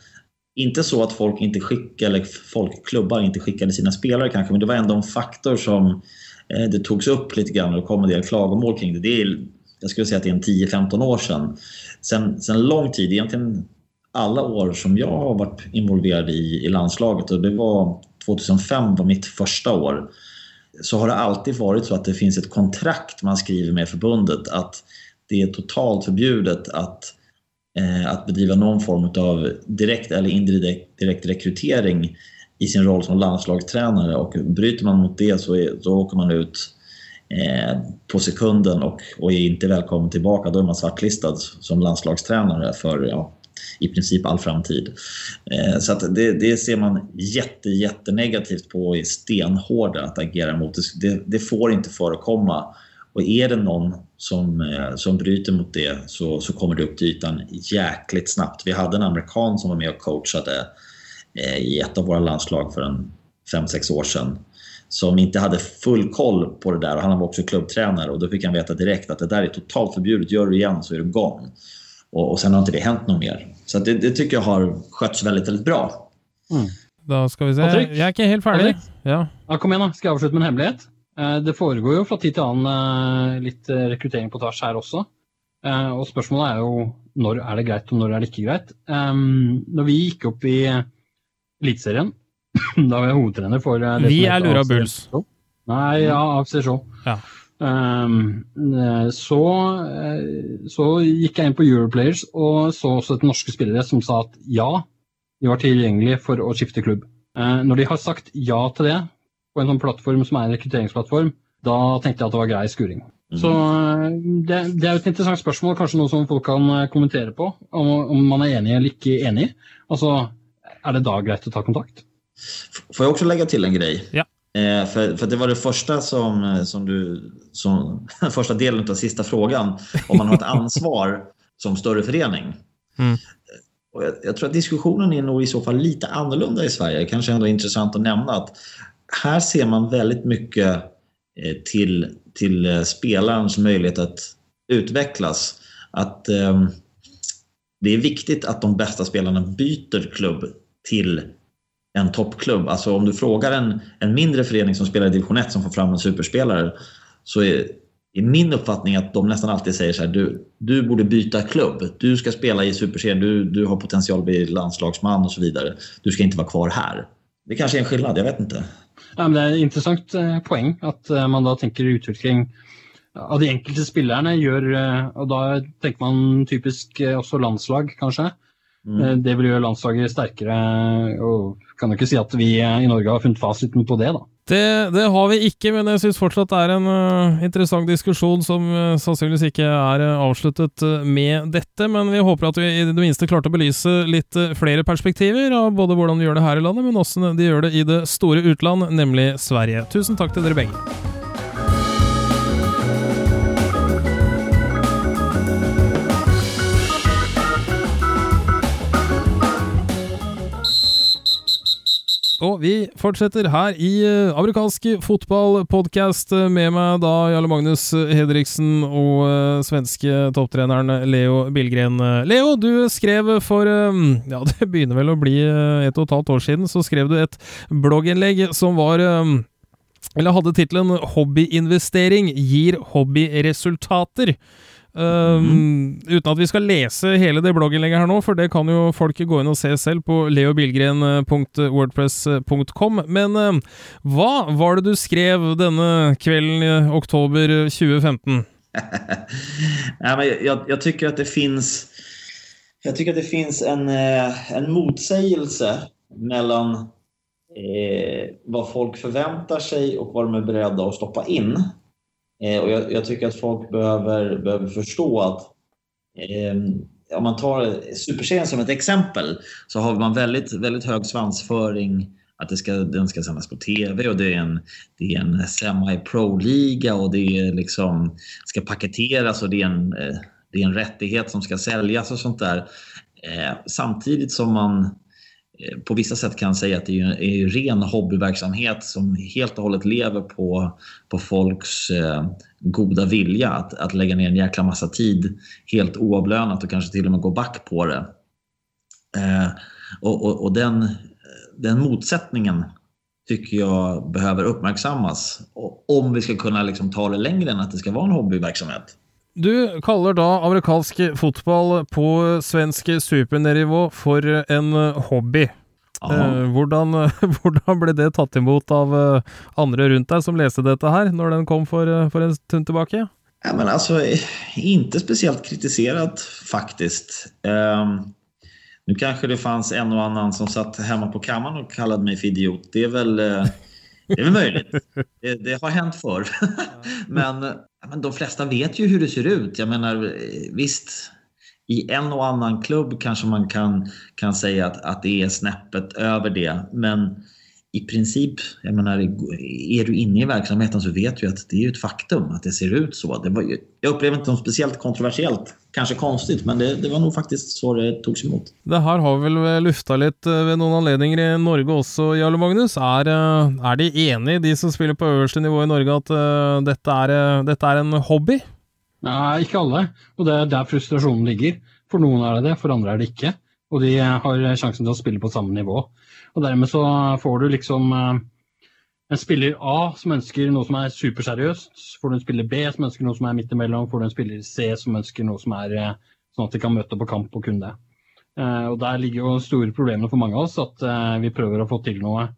Inte så att folk inte skickade, eller folkklubbar inte skickade sina spelare kanske, men det var ändå en faktor som eh, det togs upp lite grann och det kom en del klagomål kring det. det är, jag skulle säga att det är en 10-15 år sedan. Sen, sen lång tid, egentligen alla år som jag har varit involverad i, i landslaget och det var 2005 var mitt första år så har det alltid varit så att det finns ett kontrakt man skriver med förbundet att det är totalt förbjudet att, eh, att bedriva någon form av direkt eller indirekt direkt rekrytering i sin roll som landslagstränare och bryter man mot det så, är, så åker man ut eh, på sekunden och, och är inte välkommen tillbaka. Då är man svartlistad som landslagstränare för ja, i princip all framtid. Eh, så att det, det ser man jätte, jättenegativt på och är stenhårda att agera mot. Det, det får inte förekomma. Och är det någon som, eh, som bryter mot det så, så kommer det upp till ytan jäkligt snabbt. Vi hade en amerikan som var med och coachade eh, i ett av våra landslag för en 5-6 år sedan som inte hade full koll på det där och han var också klubbtränare och då fick han veta direkt att det där är totalt förbjudet, gör du igen så är du gone. Och, och sen har inte det hänt något mer. Så det, det, tycker jag har skötts väldigt, väldigt bra. Mm. Då ska vi se. Patrick? Jag är inte helt färdig. Ja. ja, kom igen då. Ska jag avsluta med en hemlighet? Eh, det foregår jo fra tid til annen eh, litt eh, rekruttering på tvers her også. Og spørsmålet er jo når er det greit, og når er det ikke greit. Når vi gikk opp i Eliteserien, da var jeg hovedtrener for Vi er Lura Bulls. Nei, ja, AFC Show. Ja. Um, så, eh, så, gikk jeg inn på Europlayers og så også et norske spillere som sa at ja, de var tilgjengelige for å skifte klubb. Uh, når de har sagt ja til det på en sånn plattform som er en rekrutteringsplattform, da tenkte jeg at det var grei skuring. Mm. Så det, det, er jo et interessant spørsmål, kanskje noe som folk kan kommentere på. Om, om man er enig eller ikke enig. Altså, er det da greit å ta kontakt? Får jag också lägga till en grej? Ja. Eh, för, för det var det första som, som du, som, första delen av sista frågan, om man har ett ansvar som större förening. Mm. Och jag, jag, tror att diskussionen är nog i så fall lite annorlunda i Sverige. Kanske ändå intressant att nämna att här ser man väldigt mycket eh, till, till eh, spelarens möjlighet att utvecklas. Att eh, det är viktigt att de bästa spelarna byter klubb till en toppklubb. Alltså om du frågar en, en mindre förening som spelar i division 1 som får fram en superspelare så är, är min uppfattning att de nästan alltid säger så här, du, du borde byta klubb. Du ska spela i superserien, du, du har potential att bli landslagsman och så vidare. Du ska inte vara kvar här. Det kanske är en skillnad, jag vet inte. Ja, men det är en intressant eh, poäng att eh, man då tänker utveckling av de enkelte spelarna eh, gör, och då tänker man typiskt också landslag, kanske, Mm. Det vil gjøre landslaget sterkere. og kan jo ikke si at vi i Norge har funnet fasiten på det, da. Det, det har vi ikke, men jeg syns fortsatt det er en uh, interessant diskusjon som uh, sannsynligvis ikke er uh, avsluttet med dette. Men vi håper at vi i det minste klarte å belyse litt flere perspektiver av både hvordan vi gjør det her i landet, men også de gjør det i det store utland, nemlig Sverige. Tusen takk til dere begge. Og vi fortsetter her i eh, amerikansk fotballpodkast eh, med meg da Jarle Magnus Hedriksen og uh, svenske topptreneren Leo Billgren. Leo, du skrev for uh, Ja, det begynner vel å bli et og et halvt år siden, så skrev du et blogginnlegg som var Eller hadde tittelen 'Hobbyinvestering gir hobbyresultater'. Um, mm. Uten at vi skal lese hele det blogginnlegget her nå, for det kan jo folk gå inn og se selv på leobilgren.wordpress.com. Men uh, hva var det du skrev denne kvelden i oktober 2015? ja, men jag, jag, tycker att det finns jag tycker att det finns en, eh, en motsägelse mellan eh, vad folk förväntar sig och vad de är beredda att stoppa in. Eh, och jag, jag, tycker att folk behöver, behöver förstå att eh, om man tar Superserien som ett exempel så har man väldigt, väldigt hög svansföring att det ska, den ska sändas på TV och det är en, det är en semi-pro-liga och det är liksom, ska paketeras och det är, en, eh, det är en rättighet som ska säljas och sånt där. Eh, samtidigt som man Eh, på vissa sätt kan säga att det är, är ren hobbyverksamhet som helt och hållet lever på, på folks eh, goda vilja att, att lägga ner en jäkla massa tid helt oavlönat och kanske till och med gå back på det. Eh, och, och, och den, den motsättningen tycker jag behöver uppmärksammas om vi ska kunna liksom ta det längre än att det ska vara en hobbyverksamhet. Du kaller da amerikansk fotball på svensk supernivå for en hobby. Eh, hvordan, hvordan, ble det tatt imot av eh, andre rundt deg som leste dette her, når den kom for, eh, for en stund tilbake? Ja, men alltså, inte speciellt kritiserat faktiskt. Um, nu kanske det fanns en och annan som satt hemma på kammaren och kallade mig för idiot. Det är väl, uh, det är väl möjligt. Det, det har hänt förr. men, men de flesta vet ju hur det ser ut. Jag menar, visst, i en och annan klubb kanske man kan, kan säga att, att det är snäppet över det. Men i princip, jag menar, är du inne i verksamheten så vet du att det är ett faktum att det ser ut så. Det var, jag upplever inte något speciellt kontroversiellt. Kanske konstigt, men det, det var nog faktiskt så det togs emot. Det här har väl luftat lite vid någon anledning i Norge också, Jarle Magnus. Är, är de eniga, de som spelar på översta nivå i Norge, att uh, detta, är, detta är en hobby? Nej, inte alla. Och det är där frustrationen ligger. För någon är det det, för andra är det inte. Og de har chansen att spela på samma nivå. Og därmed så får du liksom eh, en spelare A som ønsker något som är superseriöst. Så får du en spelare B som ønsker något som er midt imellom. får du en spelare C som ønsker något som är eh, sånn så att de kan möta på kamp och kunde. det. Eh, og Der ligger jo stora problemene för många av oss at vi prøver å få till något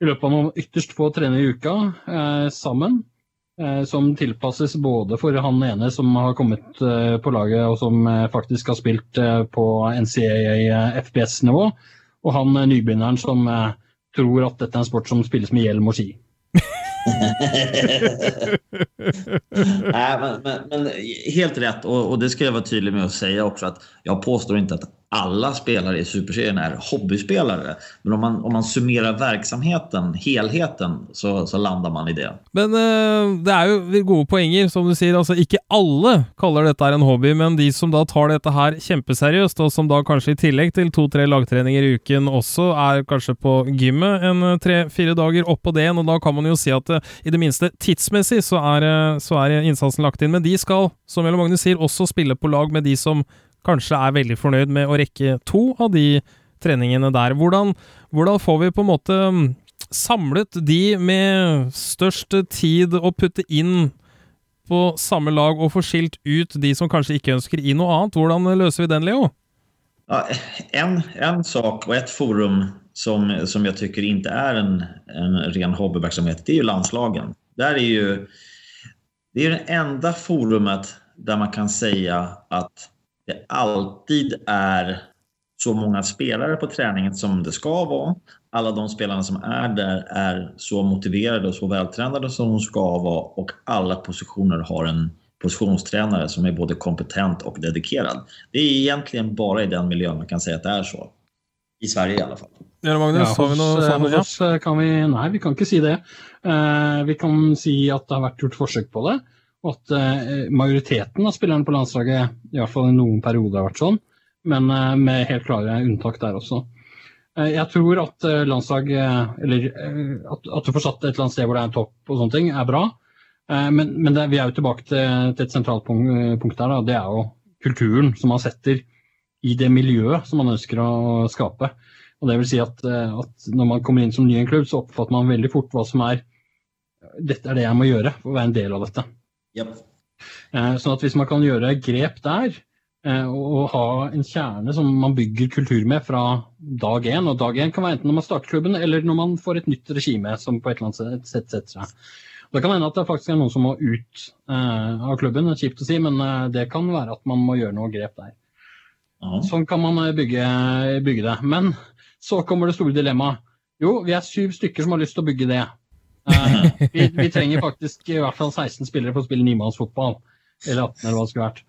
i løpet av ytterst få träningar i veckan sammen. Eh, som tillpassas både för han ene som har kommit eh, på laget och som eh, faktiskt har spelat på NCAA FPS-nivå och han nybegynneren som tror att detta är en sport som spelas med hjälm och ski. Nej, men, men, men, helt rätt och, och, det ska jag vara tydlig med att säga också att jag påstår inte att alla spelare i Superserien är hobbyspelare. Men om man, om man summerar verksamheten, helheten, så, så landar man i det. Men uh, det är ju goda poänger, som du säger. Alltså, inte alla kallar detta en hobby, men de som då tar detta här kämpeseriöst och som då kanske i tillägg till två-tre lagträningar i veckan också är kanske på gymmet en eh, tre-fyra dagar upp på det, och då kan man ju säga att uh, i det minsta tidsmässigt så är, uh, så är insatsen lagt in. Men de ska, som Magnus säger, också spela på lag med de som kanskje er veldig fornøyd med å rekke to av de treningene der. Hvordan, hvordan får vi på en måte mm, samlet de med størst tid å putte inn på samme lag og få skilt ut de som kanskje ikke ønsker i noe annet? Hvordan løser vi den, Leo? Ja, en, en sak och ett forum som, som jag tycker inte är en, en ren hobbyverksamhet, det är ju landslagen. Där är ju, det är det enda forumet där man kan säga att det alltid är så många spelare på träningen som det ska vara. Alla de spelarna som är där är så motiverade och så vältränade som de ska vara och alla positioner har en positionstränare som är både kompetent och dedikerad. Det är egentligen bara i den miljön man kan säga att det är så. I Sverige i alla fall. Ja, Magnus, ja, har vi hos oss kan vi, nej, vi kan inte säga det. Uh, vi kan säga att det har varit gjort försök på det. At eh, majoriteten av spillerne på landslaget, i hvert fall i noen perioder, har vært sånn. Men eh, med helt klare unntak der også. Eh, jeg tror at eh, landslag, eh, eller eh, at, at, du får satt et eller annet sted hvor det er en topp og sånne ting, er bra. men, men det, vi er jo tilbake til, til et sentralt punkt, punkt der. Da. Det er jo kulturen som man setter i det miljøet som man ønsker å skape. Og det vil si at, at når man kommer inn som ny i en klubb, så oppfatter man veldig fort hva som er Dette er det jeg må gjøre for å være en del av dette. Yep. Eh, sånn at hvis man kan gjøre grep der, eh, og ha en kjerne som man bygger kultur med fra dag én, og dag én kan være enten når man starter klubben eller når man får et nytt regime som på et eller annet sett setter seg. Det kan hende at det faktisk er noen som må ut eh, av klubben, det er kjipt å si, men det kan være at man må gjøre noe grep der. Sånn kan man bygge, bygge det. Men så kommer det store dilemmaet. Jo, vi er syv stykker som har lyst til å bygge det. Uh, vi, vi, trenger faktisk i hvert fall 16 spillere for å spille nimannsfotball. Eller 18, eller hva det skulle vært.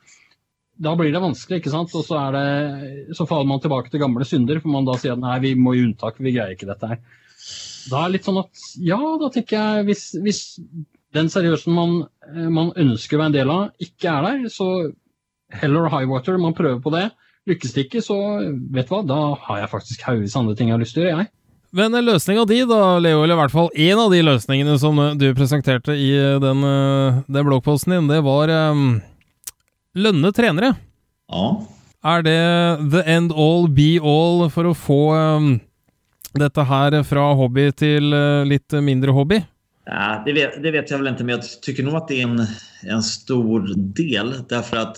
Da blir det vanskelig, ikke sant. Og så, det, så, faller man tilbake til gamle synder, for man da sier at nei, vi må gi unntak, vi greier ikke dette her. Da er det litt sånn at ja, da tenker jeg hvis, hvis den seriøsen man, man, ønsker å være en del av, ikke er der, så heller high water, man prøver på det. lykkes det ikke, så vet du hva, da har jeg faktisk haugvis andre ting jeg har lyst til å gjøre, jeg. Men løsninga di, da, Leo, eller i hvert fall en av de løsningene som du presenterte i den, den bloggposten din, det var um, lønne trenere. Ja. Er det the end all be all for å få um, dette her fra hobby till uh, lite mindre hobby? Ja, det, vet, det vet jag väl inte, men jag tycker nog att det är en, en stor del. Därför att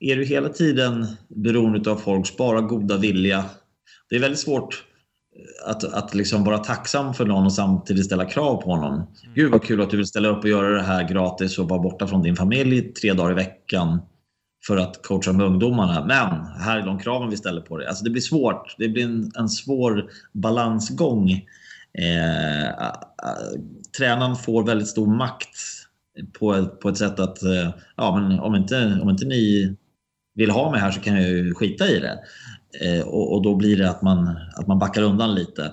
är du hela tiden beroende av folks bara goda vilja. Det är väldigt svårt att, att liksom vara tacksam för någon och samtidigt ställa krav på honom. Gud vad kul att du vill ställa upp och göra det här gratis och vara borta från din familj tre dagar i veckan för att coacha med ungdomarna. Men här är de kraven vi ställer på dig. Alltså det blir svårt. Det blir en, en svår balansgång. Eh, tränaren får väldigt stor makt på, på ett sätt att eh, ja, men om, inte, om inte ni vill ha mig här så kan jag ju skita i det. Eh, och, och, då blir det att man, att man backar undan lite.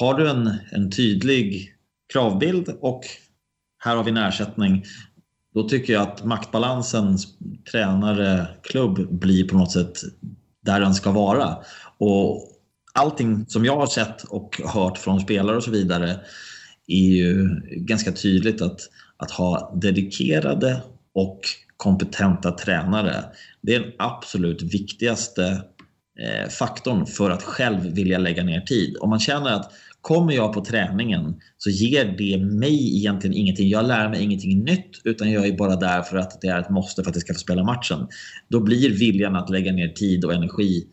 Har du en, en tydlig kravbild och här har vi en ersättning. Då tycker jag att maktbalansen tränare-klubb blir på något sätt där den ska vara. Och allting som jag har sett och hört från spelare och så vidare är ju ganska tydligt att, att ha dedikerade och kompetenta tränare. Det är den absolut viktigaste Eh, faktorn för att själv vilja lägga ner tid. Om man känner att kommer jag på träningen så ger det mig egentligen ingenting. Jag lär mig ingenting nytt utan jag är bara där för att det är ett måste för att jag ska få spela matchen. Då blir viljan att lägga ner tid och energi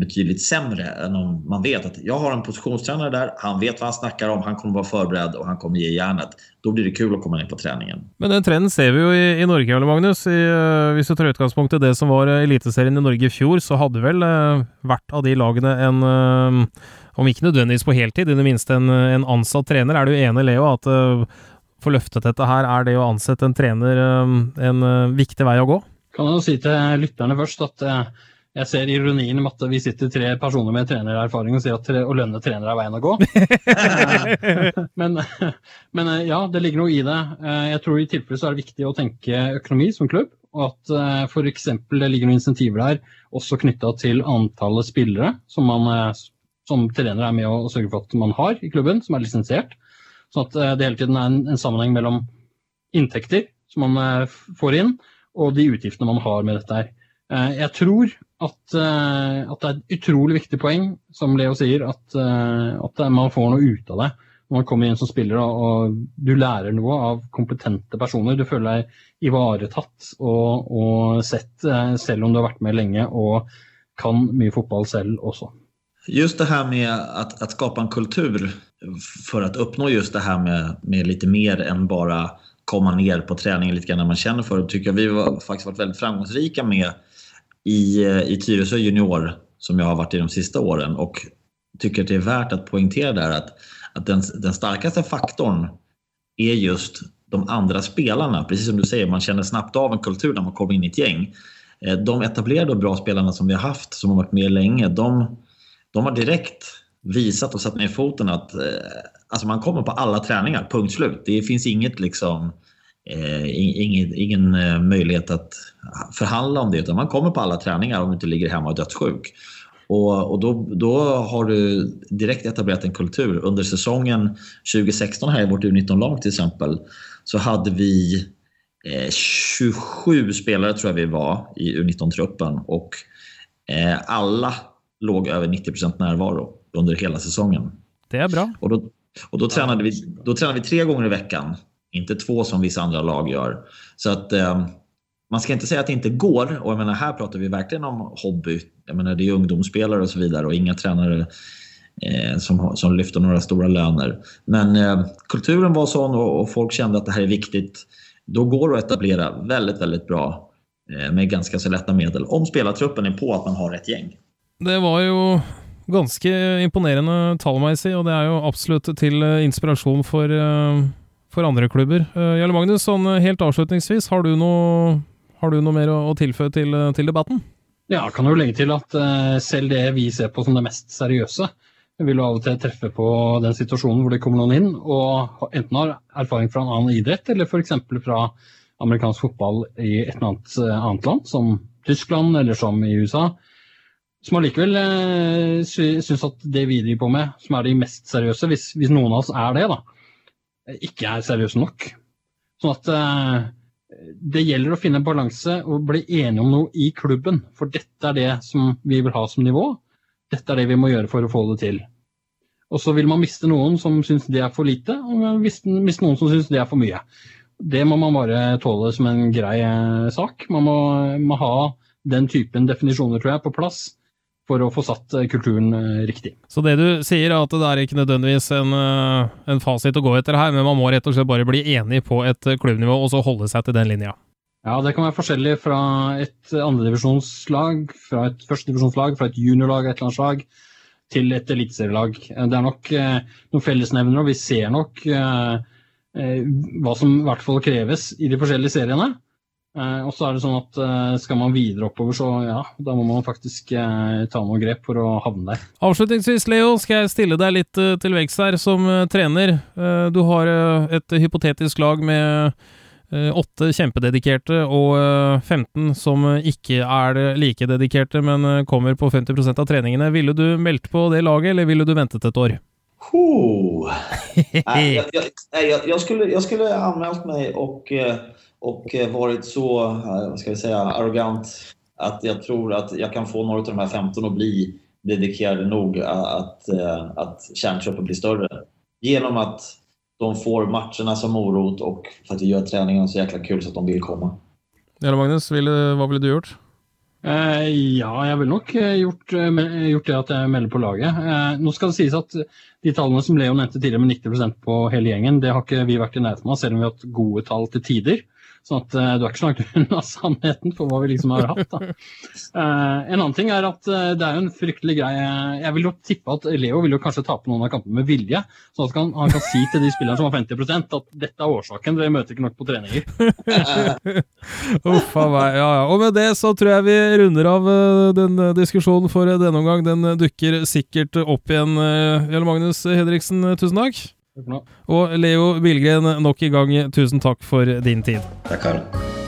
betydligt sämre än om man vet att jag har en positionstränare där, han vet vad han snackar om, han kommer vara förberedd och han kommer ge järnet. Då blir det kul att komma ner på träningen. Men den trenden ser vi ju i, i Norge, eller Magnus. I, uh, hvis du tar utgangspunkt i det som var uh, Eliteserien i Norge i fjor, så hade väl uh, hvert av de lagene en uh, om ikke nødvendigvis på heltid, i det minste en, en ansatt trener. Er du enig, Leo, at uh, for løftet dette her, er det å ansette en trener en viktig vei å gå? Kan jeg si til lytterne først at jeg ser ironien med at vi sitter tre personer med trenererfaring og sier at å lønne trenere er veien å gå. men, men, ja, det ligger noe i det. Eh, jeg tror i tilfelle så er det viktig å tenke økonomi som klubb. Og at eh, f.eks. det ligger noen insentiver der også knytta til antallet spillere som man eh, som trener er med å sørge for at man har i klubben, som er lisensiert. Sånn at det hele tiden er en, en sammenheng mellom inntekter som man får inn, og de utgiftene man har med dette her. Jeg tror at, uh, eh, at, det er et utrolig viktig poeng, som Leo sier, at, uh, eh, at man får noe ut av det når man kommer inn som spiller og, og du lærer noe av kompetente personer. Du føler deg ivaretatt og, og sett, uh, selv om du har vært med lenge og kan mye fotboll selv också. Just det här med att, att skapa en kultur för att uppnå just det här med, med lite mer än bara komma ner på träningen lite grann när man känner för det tycker jag vi har faktiskt varit väldigt framgångsrika med i, eh, i Tyresö Junior som jag har varit i de sista åren och tycker att det är värt att poängtera där att, att den, den starkaste faktorn är just de andra spelarna. Precis som du säger, man känner snabbt av en kultur när man kommer in i ett gäng. Eh, de etablerade och bra spelarna som vi har haft, som har varit med länge, de, de har direkt visat och satt ner foten att eh, alltså man kommer på alla träningar, punkt slut. Det finns inget liksom eh, ingen, ingen eh, möjlighet att förhandla om det utan man kommer på alla träningar om du inte ligger hemma och är dödssjuk. Och, och då, då har du direkt etablerat en kultur. Under säsongen 2016 här i vårt U19-lag till exempel så hade vi eh, 27 spelare tror jag vi var i U19-truppen och eh, alla låg över 90% närvaro under hela säsongen. Det är bra. Och då, och då, tränade vi, då tränade vi tre gånger i veckan inte två som vissa andra lag gör. Så att eh, man ska inte säga att det inte går. Och jag menar, här pratar vi verkligen om hobby. Jag menar, det är ungdomsspelare och så vidare och inga tränare eh, som, som lyfter några stora löner. Men eh, kulturen var sån och, och, folk kände att det här är viktigt. Då går det att etablera väldigt, väldigt bra eh, med ganska så lätta medel. Om spelartruppen är på att man har ett gäng. Det var ju ganska imponerande tallmessig och det är ju absolut till eh, inspiration för eh, for andre klubber. Uh, Jarle Magnus, sånn eh, helt avslutningsvis, har du noe, har du noe mer å, å tilføye til, eh, til, debatten? Ja, kan jo legge til at uh, selv det vi ser på som det mest seriøse, vil av og til treffe på den situasjonen hvor det kommer noen inn og enten har erfaring fra en annen idrett, eller f.eks. fra amerikansk fotball i et eller annet, annet land, som Tyskland eller som i USA. som allikevel eh, syns at det vi driver på med, som er de mest seriøse, hvis, hvis noen av oss er det, da, ikke er seriøse nok. Sånn at eh, det gjelder å finne balanse og bli enige om noe i klubben. For dette er det som vi vil ha som nivå. Dette er det vi må gjøre for å få det til. Og så vil man miste noen som syns det er for lite, og miste noen som syns det er for mye. Det må man bare tåle som en grei eh, sak. Man må, må ha den typen definisjoner tror jeg, på plass for å få satt eh, kulturen eh, riktig. Så det du sier er at det er ikke nødvendigvis en, eh, en, fasit å gå etter her, men man må rett og slett bare bli enig på et klubbnivå og så holde seg til den linja? Ja, det kan være forskjellig fra et andredivisjonslag, fra et førstedivisjonslag, fra et juniorlag, et eller annet slag, til et eliteserielag. Det er nok noen fellesnevnere, og vi ser nok hva som i hvert fall kreves i de forskjellige seriene. Eh, og så er det sånn at eh, skal man videre oppover, så ja, da må man faktisk eh, ta noen grep for å havne der. Avslutningsvis, Leo, skal jeg stille deg litt til veggs her som trener. Du har et hypotetisk lag med åtte kjempededikerte og 15 som ikke er like dedikerte, men kommer på 50% av treningene. Ville du meldt på det laget, eller ville du ventet et år? Oh. Jag, jag, jag, skulle, jag skulle anmält mig och och eh, varit så, eh, vad ska vi säga, arrogant att jag tror att jag kan få några av de här 15 att bli dedikerade nog att, eh, att kärntruppen blir större. Genom att de får matcherna som morot och för att vi gör träningen så jäkla kul så att de vill komma. Ja, Magnus, vad ville du gjort? Eh, ja, jeg ville nok gjort, gjort, det at jeg melder på laget. Eh, nå skal det sies at de tallene som Leo nevnte tidligere med 90% på hele gjengen, det har ikke vi vært i nærheten av, selv om vi har hatt gode tall til tider. Så at uh, eh, du er ikke så langt unna sannheten for hva vi liksom har hatt. Da. Uh, en annen ting er at uh, det er jo en fryktelig greie Jeg vil jo tippe at Leo vil jo kanskje tape noen av kampene med vilje. Sånn at han, han kan si til de spillerne som har 50 at dette er årsaken, dere møter ikke nok på treninger. Uff a meg. Ja, ja. Og med det så tror jeg vi runder av den diskusjonen for denne omgang. Den dukker sikkert opp igjen. Jarle Magnus Hedriksen, tusen takk. Og Leo Bilgren, nok i gang, tusen takk for din tid. Takk, Karl.